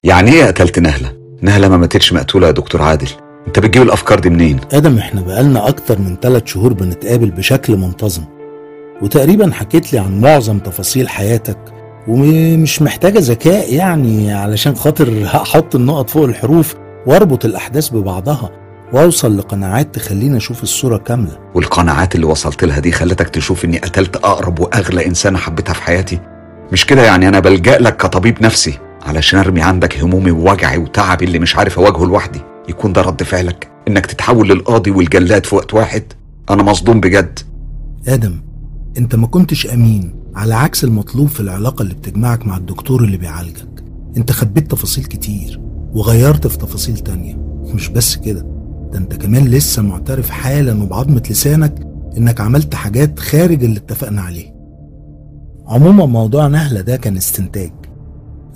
يعني إيه قتلت نهلة؟ نهلة ما ماتتش مقتولة يا دكتور عادل. انت بتجيب الأفكار دي منين؟ آدم إحنا بقالنا أكتر من ثلاث شهور بنتقابل بشكل منتظم وتقريبا حكيت لي عن معظم تفاصيل حياتك ومش محتاجة ذكاء يعني علشان خاطر أحط النقط فوق الحروف وأربط الأحداث ببعضها وأوصل لقناعات تخليني أشوف الصورة كاملة. والقناعات اللي وصلت لها دي خلتك تشوف إني قتلت أقرب وأغلى إنسانة حبيتها في حياتي؟ مش كده يعني أنا بلجأ لك كطبيب نفسي؟ علشان ارمي عندك همومي ووجعي وتعبي اللي مش عارف اواجهه لوحدي. يكون ده رد فعلك؟ انك تتحول للقاضي والجلاد في وقت واحد؟ أنا مصدوم بجد. آدم انت ما كنتش أمين على عكس المطلوب في العلاقة اللي بتجمعك مع الدكتور اللي بيعالجك. انت خبيت تفاصيل كتير وغيرت في تفاصيل تانية. مش بس كده ده انت كمان لسه معترف حالا وبعظمة لسانك انك عملت حاجات خارج اللي اتفقنا عليه. عموما موضوع نهلة ده كان استنتاج.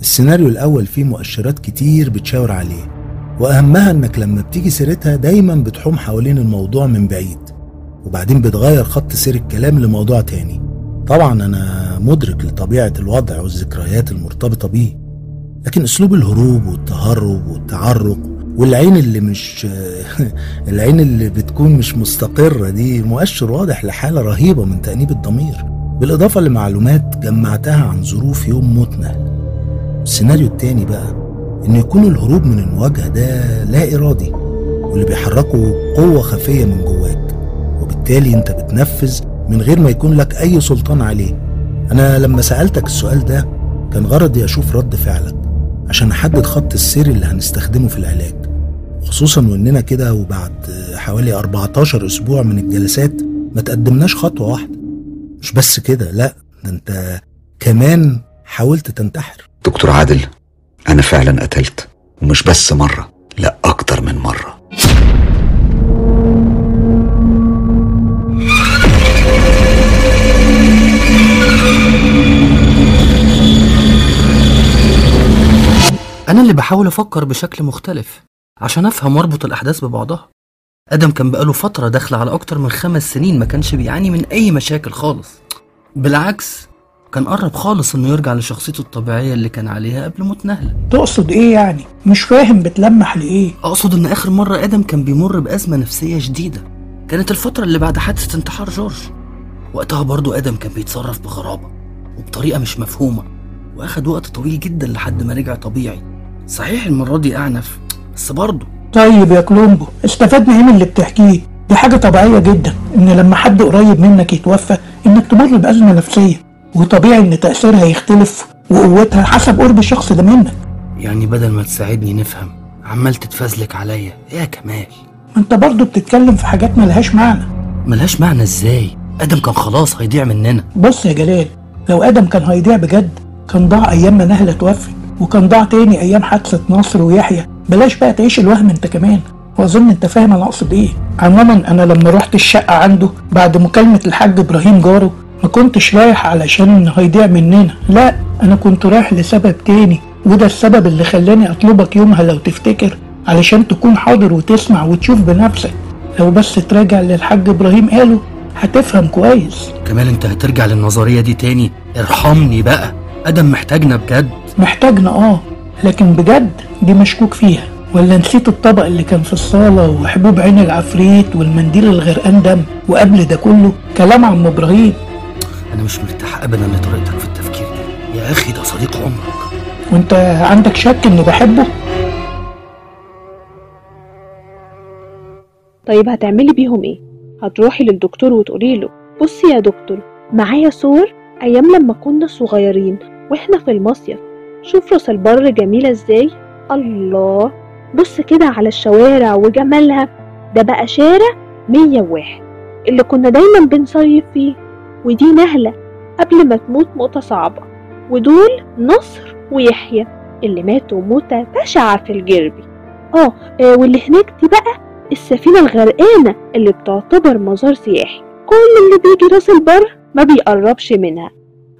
السيناريو الأول فيه مؤشرات كتير بتشاور عليه وأهمها إنك لما بتيجي سيرتها دايما بتحوم حوالين الموضوع من بعيد وبعدين بتغير خط سير الكلام لموضوع تاني. طبعا أنا مدرك لطبيعة الوضع والذكريات المرتبطة بيه لكن أسلوب الهروب والتهرب والتعرق والعين اللي مش العين اللي بتكون مش مستقرة دي مؤشر واضح لحالة رهيبة من تأنيب الضمير. بالإضافة لمعلومات جمعتها عن ظروف يوم موت نهل السيناريو التاني بقى إنه يكون الهروب من المواجهة ده لا إرادي واللي بيحركه قوة خفية من جواك وبالتالي أنت بتنفذ من غير ما يكون لك أي سلطان عليه. أنا لما سألتك السؤال ده كان غرضي أشوف رد فعلك عشان أحدد خط السير اللي هنستخدمه في العلاج. خصوصا وإننا كده وبعد حوالي 14 أسبوع من الجلسات ما تقدمناش خطوة واحدة. مش بس كده لا ده أنت كمان حاولت تنتحر. دكتور عادل أنا فعلا قتلت ومش بس مرة لا أكتر من مرة. أنا اللي بحاول أفكر بشكل مختلف عشان أفهم وأربط الأحداث ببعضها. آدم كان بقاله فترة داخلة على أكتر من خمس سنين ما كانش بيعاني من أي مشاكل خالص. بالعكس كان قرب خالص إنه يرجع لشخصيته الطبيعية اللي كان عليها قبل موت نهلة. تقصد إيه يعني؟ مش فاهم بتلمح لإيه؟ أقصد إن آخر مرة آدم كان بيمر بأزمة نفسية شديدة. كانت الفترة اللي بعد حادثة انتحار جورج. وقتها برضو آدم كان بيتصرف بغرابة وبطريقة مش مفهومة وأخد وقت طويل جدا لحد ما رجع طبيعي. صحيح المرة دي أعنف بس برضه طيب يا كولومبو استفدنا إيه من اللي بتحكيه؟ دي حاجة طبيعية جدا إن لما حد قريب منك يتوفى إنك تمر بأزمة نفسية. وطبيعي إن تأثيرها يختلف وقوتها حسب قرب الشخص ده منك. يعني بدل ما تساعدني نفهم عمال تتفزلك عليا. إيه يا كمال؟ ما أنت برضه بتتكلم في حاجات ملهاش معنى. ملهاش معنى إزاي؟ آدم كان خلاص هيضيع مننا. بص يا جلال لو آدم كان هيضيع بجد كان ضاع أيام ما نهلة توفت وكان ضاع تاني أيام حادثة نصر ويحيى. بلاش بقى تعيش الوهم أنت كمان. وأظن أنت فاهم أنا أقصد إيه. عموما أنا لما رحت الشقة عنده بعد مكالمة الحاج إبراهيم جاره ما كنتش رايح علشان هيضيع مننا. لا أنا كنت رايح لسبب تاني وده السبب اللي خلاني أطلبك يومها لو تفتكر علشان تكون حاضر وتسمع وتشوف بنفسك. لو بس تراجع اللي الحاج إبراهيم قاله هتفهم كويس. كمال أنت هترجع للنظرية دي تاني؟ ارحمني بقى. آدم محتاجنا بجد. محتاجنا آه لكن بجد دي مشكوك فيها. ولا نسيت الطبق اللي كان في الصالة وحبوب عين العفريت والمنديل الغرقان دم؟ وقبل ده كله كلام عم إبراهيم. أنا مش مرتاح ابدا لطريقتك في التفكير دي. يا أخي ده صديق عمرك. وأنت عندك شك اني بحبه؟ طيب هتعملي بيهم إيه؟ هتروحي للدكتور وتقولي له بصي يا دكتور معايا صور أيام لما كنا صغيرين وإحنا في المصيف. شوف رأس البر جميلة إزاي؟ الله! بص كده على الشوارع وجمالها. ده بقى شارع 101 اللي كنا دايما بنصيف فيه. ودي نهلة قبل ما تموت موتة صعبة. ودول نصر ويحيى اللي ماتوا موتة بشعة في الجربي. آه آه، واللي هناك دي بقى السفينة الغرقانة اللي بتعتبر مزار سياحي. كل اللي بيجي راس البر ما بيقربش منها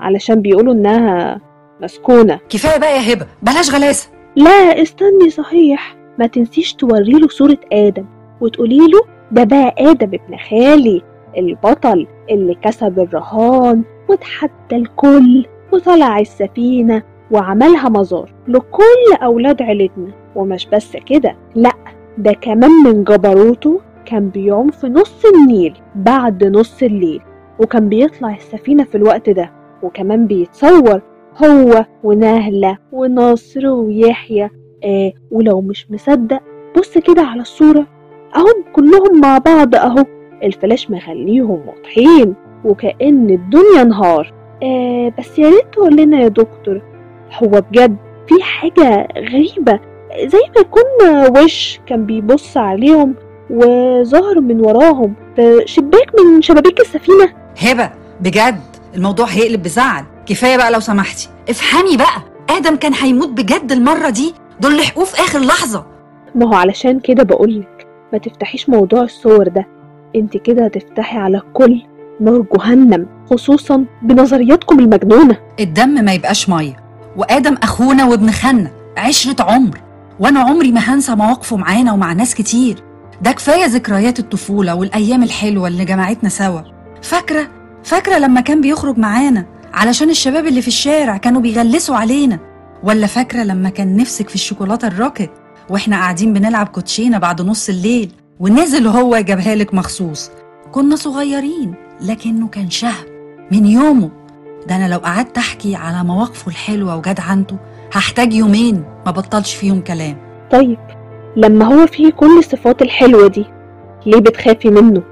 علشان بيقولوا إنها مسكونة. كفاية بقى يا هبة بلاش غلاسة. لا استني صحيح. ما تنسيش توريله صورة آدم وتقوليله ده بقى آدم ابن خالي. البطل اللي كسب الرهان وتحدى الكل وطلع السفينة وعملها مزار لكل أولاد عيلتنا. ومش بس كده لأ ده كمان من جبروته كان بيعوم في نص النيل بعد نص الليل وكان بيطلع السفينة في الوقت ده. وكمان بيتصور هو ونهلة ونصر ويحيى. آه ولو مش مصدق بص كده على الصورة. أهم كلهم مع بعض أهو. الفلاش مخليهم واضحين وكأن الدنيا نهار. آه بس يا ريت تقول لنا يا دكتور هو بجد في حاجة غريبة زي ما يكون وش كان بيبص عليهم وظهر من وراهم. في شباك من شبابيك السفينة. هبة بجد الموضوع هيقلب بزعل. كفاية بقى لو سمحتي. افهمي بقى آدم كان هيموت بجد المرة دي. دول لحقوه في آخر لحظة. ما هو علشان كده بقولك ما تفتحيش موضوع الصور ده. انت كده هتفتحي على الكل نار جهنم خصوصا بنظرياتكم المجنونة. الدم ما يبقاش مية. وآدم أخونا وابن خالنا عشرة عمر. وأنا عمري ما هنسى مواقفه معانا ومع ناس كتير. ده كفاية ذكريات الطفولة والأيام الحلوة اللي جمعتنا سوا. فاكرة؟ فاكرة لما كان بيخرج معانا علشان الشباب اللي في الشارع كانوا بيغلسوا علينا؟ ولا فاكرة لما كان نفسك في الشوكولاتة الروكت وإحنا قاعدين بنلعب كوتشينة بعد نص الليل؟ ونزل هو جابها لك مخصوص. كنا صغيرين لكنه كان شهم من يومه. ده أنا لو قعدت أحكي على مواقفه الحلوة وجدعنته هحتاج يومين ما بطلش فيهم كلام. طيب لما هو فيه كل الصفات الحلوة دي ليه بتخافي منه؟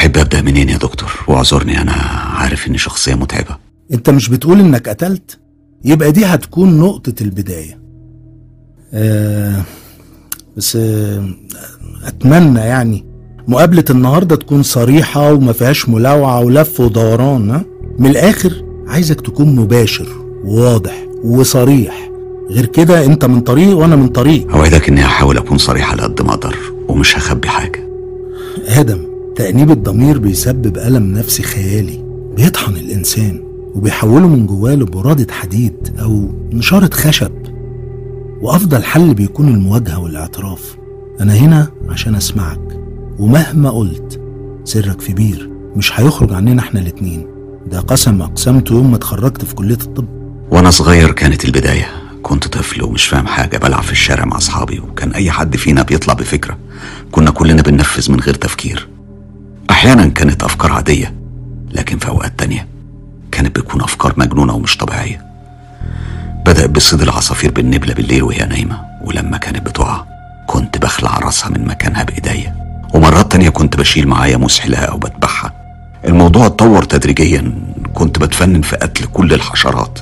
تحب أبدأ منين يا دكتور؟ واعذرني أنا عارف إني شخصية متعبة. أنت مش بتقول إنك قتلت؟ يبقى دي هتكون نقطة البداية. آه بس آه أتمنى يعني مقابلة النهاردة تكون صريحة وما فيهاش ملاوعة ولف ودوران ها؟ من الآخر عايزك تكون مباشر وواضح وصريح. غير كده أنت من طريق وأنا من طريق. أوعدك إني هحاول أكون صريح على قد ما أقدر ومش هخبي حاجة. آدم تأنيب الضمير بيسبب ألم نفسي خيالي بيطحن الإنسان وبيحوله من جواه لبرادة حديد أو نشارة خشب. وأفضل حل بيكون المواجهة والاعتراف. أنا هنا عشان أسمعك ومهما قلت سرك في بير مش هيخرج عننا إحنا الاتنين. ده قسم أقسمته يوم ما اتخرجت في كلية الطب. وأنا صغير كانت البداية. كنت طفل ومش فاهم حاجة بلعب في الشارع مع أصحابي وكان أي حد فينا بيطلع بفكرة. كنا كلنا بننفذ من غير تفكير. أحيانا كانت أفكار عادية لكن في أوقات تانية كانت بتكون أفكار مجنونة ومش طبيعية. بدأت بصيد العصافير بالنبلة بالليل وهي نايمة ولما كانت بتقع كنت بخلع راسها من مكانها بإيديا. ومرات تانية كنت بشيل معايا مسحلها أو بذبحها الموضوع اتطور تدريجيا كنت بتفنن في قتل كل الحشرات.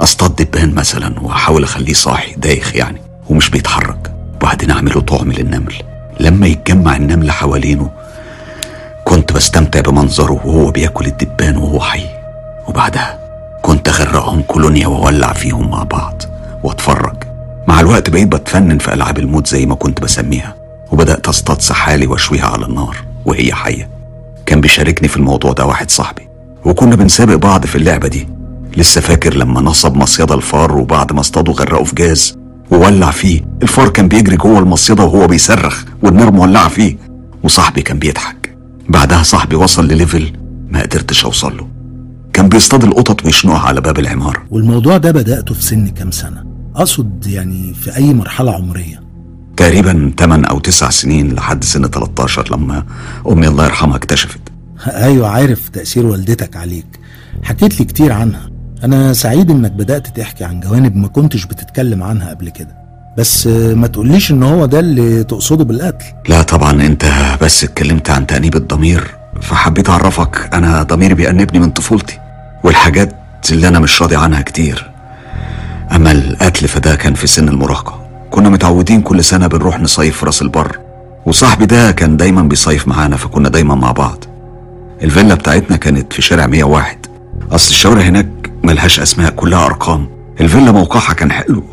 أصطاد دبان مثلا وأحاول أخليه صاحي دايخ يعني ومش بيتحرك. وبعدين أعمله طعم للنمل. لما يتجمع النمل حوالينه كنت بستمتع بمنظره وهو بياكل الدبان وهو حي. وبعدها كنت اغرقهم كولونيا وأولع فيهم مع بعض وأتفرج. مع الوقت بقيت بتفنن في ألعاب الموت زي ما كنت بسميها وبدأت أصطاد سحالي وأشويها على النار وهي حية. كان بيشاركني في الموضوع ده واحد صاحبي وكنا بنسابق بعض في اللعبة دي. لسه فاكر لما نصب مصيدة الفار وبعد ما اصطاده غرقه في جاز وولع فيه. الفار كان بيجري جوه المصيدة وهو بيصرخ والنار مولعة فيه. وصاحبي كان بيضحك. بعدها صاحبي وصل لليفل ما قدرتش أوصل له. كان بيصطاد القطط ويشنقها على باب العمارة والموضوع ده بدأته في سن كام سنة؟ أقصد يعني في أي مرحلة عمرية. تقريبا 8 أو 9 سنين لحد سن 13 لما أمي الله يرحمها اكتشفت. أيوة عارف تأثير والدتك عليك. حكيت لي كتير عنها. أنا سعيد إنك بدأت تحكي عن جوانب ما كنتش بتتكلم عنها قبل كده. بس ما تقوليش إن هو ده اللي تقصده بالقتل. لا طبعا أنت بس اتكلمت عن تأنيب الضمير فحبيت أعرفك. أنا ضميري بيأنبني من طفولتي والحاجات اللي أنا مش راضي عنها كتير. أما القتل فده كان في سن المراهقة. كنا متعودين كل سنة بنروح نصيف في راس البر وصاحبي ده كان دايما بيصيف معانا فكنا دايما مع بعض. الفيلا بتاعتنا كانت في شارع 101 أصل الشوارع هناك ملهاش أسماء كلها أرقام. الفيلا موقعها كان حلو.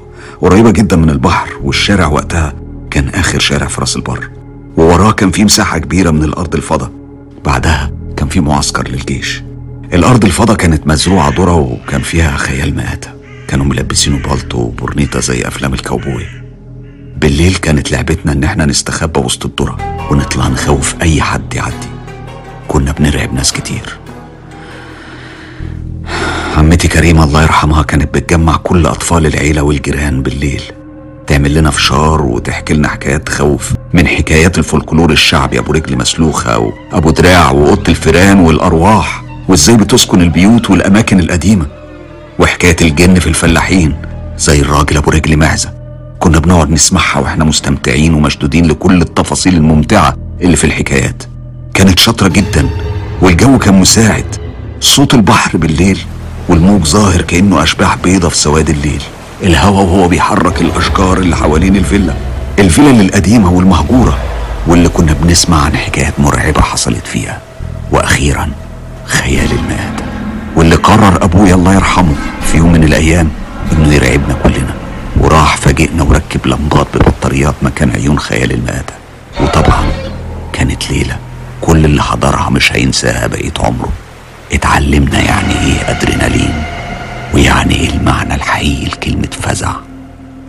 قريبة جدا من البحر والشارع وقتها كان آخر شارع في راس البر. ووراه كان في مساحة كبيرة من الأرض الفضاء. بعدها كان في معسكر للجيش. الأرض الفضاء كانت مزروعة ذرة وكان فيها خيال مآتة. كانوا ملبسينه بالطو وبورنيطة زي أفلام الكاوبوي. بالليل كانت لعبتنا إن إحنا نستخبى وسط الذرة ونطلع نخوف أي حد يعدي. كنا بنرعب ناس كتير. عمتي كريمة الله يرحمها كانت بتجمع كل أطفال العيلة والجيران بالليل. تعمل لنا فشار وتحكي لنا حكايات تخوف من حكايات الفولكلور الشعبي أبو رجل مسلوخة وأبو دراع وأوضة الفيران والأرواح وإزاي بتسكن البيوت والأماكن القديمة وحكاية الجن في الفلاحين زي الراجل أبو رجل معزة كنا بنقعد نسمعها وإحنا مستمتعين ومشدودين لكل التفاصيل الممتعة اللي في الحكايات. كانت شاطرة جدا والجو كان مساعد. صوت البحر بالليل والموج ظاهر كأنه أشباح بيضة في سواد الليل. الهوا وهو بيحرك الأشجار اللي حوالين الفيلا. الفيلا القديمة والمهجورة واللي كنا بنسمع عن حكايات مرعبة حصلت فيها. وأخيرا خيال المآت واللي قرر أبويا الله يرحمه في يوم من الأيام إنه يرعبنا كلنا. وراح فاجئنا وركب لمبات ببطاريات مكان عيون خيال المآتة وطبعا كانت ليلة كل اللي حضرها مش هينساها بقية عمره. اتعلمنا يعني إيه ادرينالين ويعني إيه المعنى الحقيقي لكلمة فزع.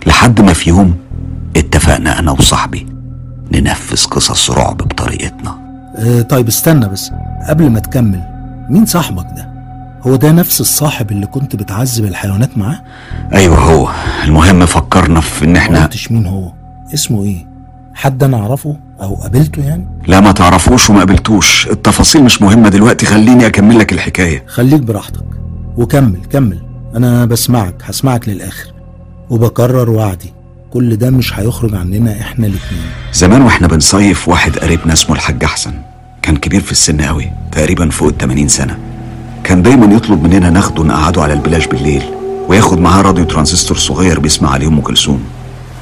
لحد ما في يوم اتفقنا أنا وصاحبي ننفذ قصص رعب بطريقتنا. آه طيب استنى بس قبل ما تكمل مين صاحبك ده؟ هو ده نفس الصاحب اللي كنت بتعذب الحيوانات معاه؟ أيوه هو. المهم فكرنا في إن إحنا قلتش مين هو اسمه إيه؟ حد أنا أعرفه؟ أو قابلته يعني؟ لا ما تعرفوش وما قابلتوش. التفاصيل مش مهمة دلوقتي. خليني أكمل لك الحكاية. خليك براحتك. وكمل كمل. أنا بسمعك هسمعك للآخر. وبكرر وعدي. كل ده مش هيخرج عننا إحنا الاتنين. زمان وإحنا بنصيف واحد قريبنا اسمه الحاج أحسن. كان كبير في السن قوي تقريبا فوق ال 80 سنة. كان دايما يطلب مننا ناخده نقعده على البلاج بالليل وياخد معاه راديو ترانزستور صغير بيسمع عليه أم كلثوم.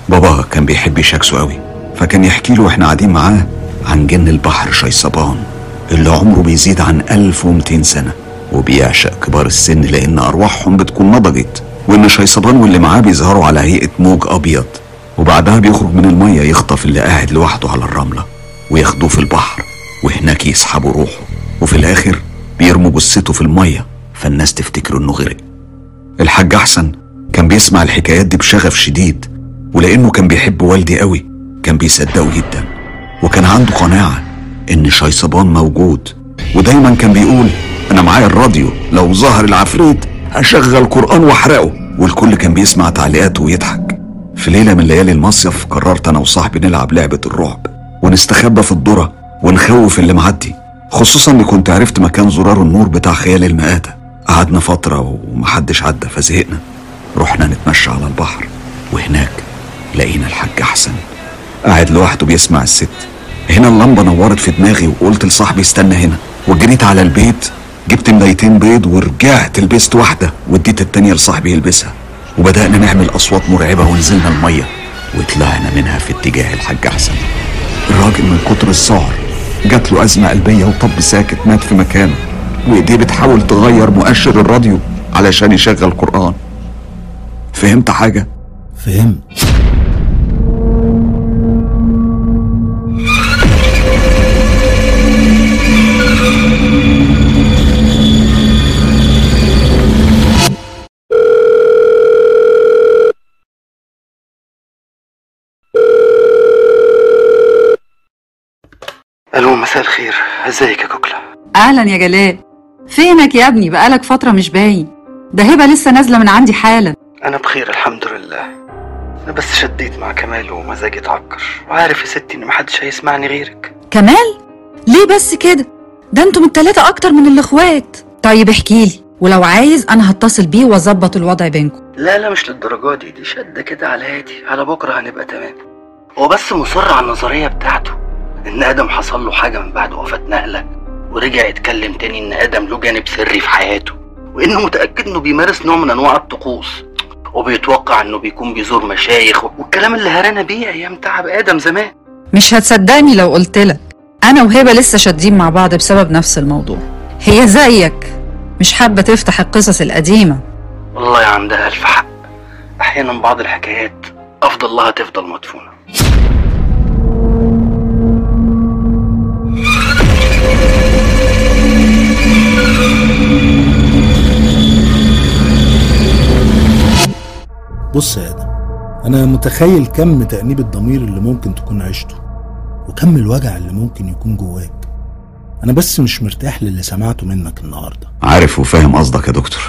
بابا كان بيحب يشاكسه قوي. فكان يحكي له وإحنا قاعدين معاه عن جن البحر شيصبان اللي عمره بيزيد عن 1200 سنة وبيعشق كبار السن لأن أرواحهم بتكون نضجت وإن شيصبان واللي معاه بيظهروا على هيئة موج أبيض وبعدها بيخرج من المية يخطف اللي قاعد لوحده على الرملة وياخدوه في البحر وهناك يسحبوا روحه وفي الآخر بيرموا جثته في المية فالناس تفتكر إنه غرق. الحاج أحسن كان بيسمع الحكايات دي بشغف شديد ولأنه كان بيحب والدي قوي كان بيصدقه جدا وكان عنده قناعة إن شيصبان موجود. ودايما كان بيقول أنا معايا الراديو لو ظهر العفريت هشغل قرآن وأحرقه. والكل كان بيسمع تعليقاته ويضحك. في ليلة من ليالي المصيف قررت أنا وصاحبي نلعب لعبة الرعب ونستخبى في الذرة ونخوف اللي معدي. خصوصا إني كنت عرفت مكان زرار النور بتاع خيال المآتة قعدنا فترة ومحدش عدى فزهقنا. رحنا نتمشى على البحر وهناك لقينا الحاج أحسن. قاعد لوحده بيسمع الست. هنا اللمبة نورت في دماغي وقلت لصاحبي استنى هنا. وجريت على البيت جبت ملايتين بيض ورجعت لبست واحدة واديت التانية لصاحبي يلبسها. وبدأنا نعمل أصوات مرعبة ونزلنا المية وطلعنا منها في اتجاه الحاج أحسن. الراجل من كتر السهر جات له أزمة قلبية وطب ساكت مات في مكانه. وإيديه بتحاول تغير مؤشر الراديو علشان يشغل قرآن. فهمت حاجة؟ فهمت. ازيك يا كوكلا. أهلا يا جلال. فينك يا ابني؟ بقالك فترة مش باين. ده هبة لسه نازلة من عندي حالا. أنا بخير الحمد لله. أنا بس شديت مع كمال ومزاجي اتعكر وعارف يا ستي إن محدش هيسمعني غيرك. كمال؟ ليه بس كده؟ ده أنتم التلاتة أكتر من الإخوات. طيب احكيلي ولو عايز أنا هتصل بيه وأظبط الوضع بينكم. لا لا مش للدرجة دي. دي شدة كده على هادي على بكرة هنبقى تمام. هو بس مصر على النظرية بتاعته. إن آدم حصل له حاجة من بعد وفاة نقلة ورجع يتكلم تاني إن آدم له جانب سري في حياته وإنه متأكد إنه بيمارس نوع من أنواع الطقوس وبيتوقع إنه بيكون بيزور مشايخ والكلام اللي هرانا بيه أيام تعب آدم زمان. مش هتصدقني لو قلتلك أنا وهبة لسه شادين مع بعض بسبب نفس الموضوع. هي زيك مش حابة تفتح القصص القديمة. والله عندها ألف حق. أحيانا بعض الحكايات أفضل لها تفضل مدفونة. بص يا آدم أنا متخيل كم تأنيب الضمير اللي ممكن تكون عشته وكم الوجع اللي ممكن يكون جواك. أنا بس مش مرتاح للي سمعته منك النهارده. عارف وفاهم قصدك يا دكتور.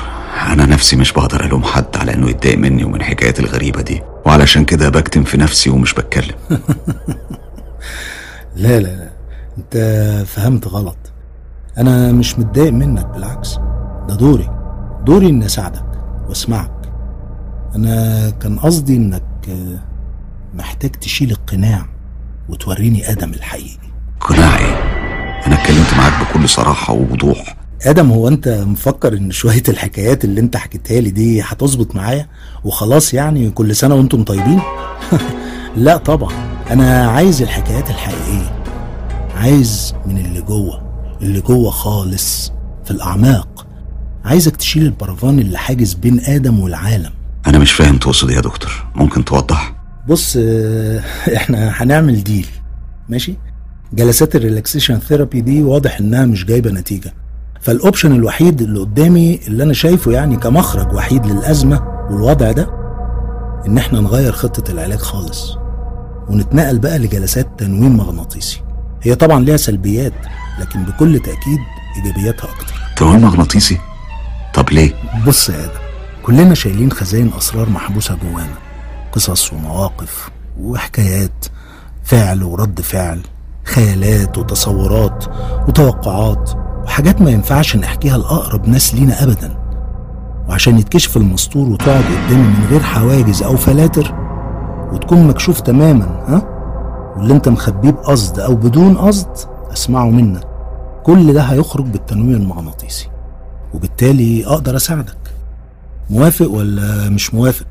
أنا نفسي مش بقدر ألوم حد على إنه يتضايق مني ومن الحكايات الغريبة دي. وعلشان كده بكتم في نفسي ومش بتكلم. لا لا لا. أنت فهمت غلط. أنا مش متضايق منك بالعكس. ده دوري. دوري إني أساعدك وأسمعك. أنا كان قصدي إنك آه، محتاج تشيل القناع وتوريني آدم الحقيقي. قناع إيه؟ أنا اتكلمت معاك بكل صراحة ووضوح. آدم هو أنت مفكر إن شوية الحكايات اللي أنت حكيتها لي دي هتظبط معايا؟ وخلاص يعني كل سنة وأنتم طيبين؟ لا طبعا. أنا عايز الحكايات الحقيقية. عايز من اللي جوه. اللي جوه خالص في الأعماق. عايزك تشيل البرفان اللي حاجز بين آدم والعالم. أنا مش فاهم تقصد إيه يا دكتور. ممكن توضح؟ بص آه، إحنا هنعمل deal ماشي؟ جلسات ال relaxation therapy دي واضح إنها مش جايبة نتيجة. فال option الوحيد اللي قدامي اللي أنا شايفه يعني كمخرج وحيد للأزمة والوضع ده إن إحنا نغير خطة العلاج خالص. ونتنقل بقى لجلسات تنويم مغناطيسي. هي طبعا ليها سلبيات. لكن بكل تأكيد إيجابياتها أكتر. تنويم مغناطيسي؟ طب ليه؟ بص يا آدم كلنا شايلين خزائن أسرار محبوسة جوانا قصص ومواقف وحكايات فعل ورد فعل خيالات وتصورات وتوقعات وحاجات ما ينفعش نحكيها لأقرب ناس لينا أبدا. وعشان يتكشف المستور وتقعد قدامي من غير حواجز أو فلاتر وتكون مكشوف تماما ها؟ واللي أنت مخبيه بقصد أو بدون قصد أسمعه منك. كل ده هيخرج بالتنويم المغناطيسي. وبالتالي أقدر أساعدك. موافق ولا مش موافق؟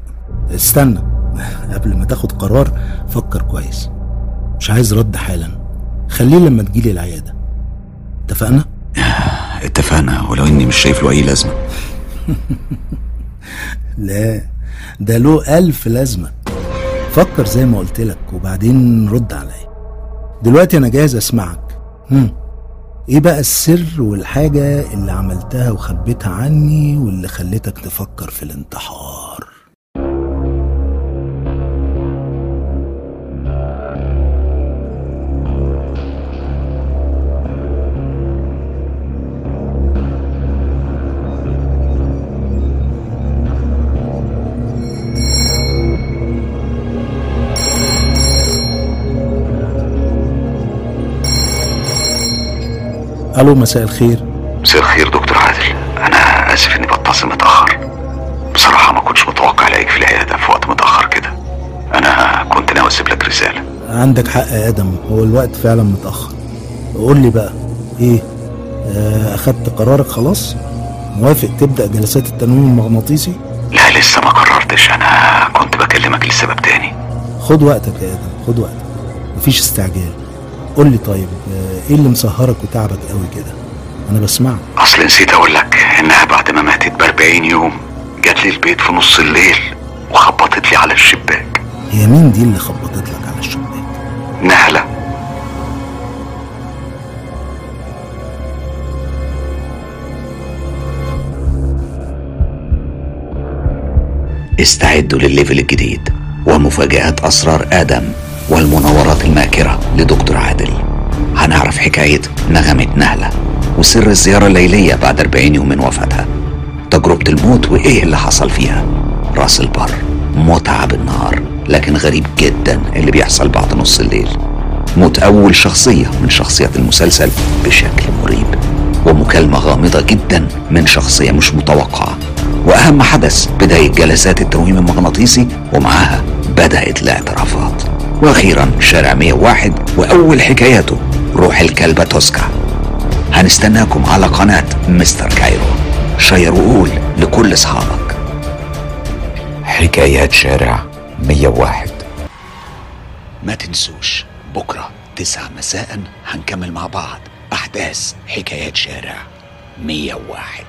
استنى. قبل ما تاخد قرار فكر كويس. مش عايز رد حالا. خليه لما تجيلي العيادة. اتفقنا؟ اتفقنا. ولو إني مش شايف له أي لازمة. لا. ده له ألف لازمة. فكر زي ما قلت لك وبعدين رد عليا. دلوقتي أنا جاهز أسمعك. هم. إيه بقى السر والحاجة اللي عملتها وخبيتها عني واللي خلتك تفكر في الانتحار؟ ألو مساء الخير. مساء الخير دكتور عادل. أنا آسف إني بتصل متأخر. بصراحة ما كنتش متوقع ألاقيك في العيادة في وقت متأخر كده. أنا كنت ناوي أسيب لك رسالة. عندك حق يا آدم هو الوقت فعلا متأخر. قول لي بقى إيه؟ آه، أخدت قرارك خلاص؟ موافق تبدأ جلسات التنويم المغناطيسي؟ لا لسه ما قررتش. أنا كنت بكلمك لسبب تاني. خد وقتك يا آدم خد وقتك. مفيش استعجال. قول لي طيب آه، إيه اللي مسهرك وتعبك قوي كده؟ أنا بسمعك. أصل نسيت أقول لك إنها بعد ما ماتت ب 40 يوم جات لي البيت في نص الليل وخبطت لي على الشباك. هي مين دي اللي خبطت لك على الشباك؟ نهلة. استعدوا للليفل الجديد ومفاجآت أسرار آدم. والمناورات الماكرة لدكتور عادل. هنعرف حكاية نغمة نهلة وسر الزيارة الليلية بعد 40 يوم من وفاتها. تجربة الموت وإيه اللي حصل فيها. رأس البر متعة بالنهار لكن غريب جدا اللي بيحصل بعد نص الليل. موت أول شخصية من شخصيات المسلسل بشكل مريب. ومكالمة غامضة جدا من شخصية مش متوقعة. وأهم حدث بداية جلسات التنويم المغناطيسي ومعاها بدأت الاعترافات. وأخيرا شارع 101 وأول حكاياته روح الكلبة توسكا. هنستناكم على قناة مستر كايرو. share وقول لكل أصحابك. حكايات شارع 101 ما تنسوش بكرة تسعة مساء هنكمل مع بعض أحداث حكايات شارع 101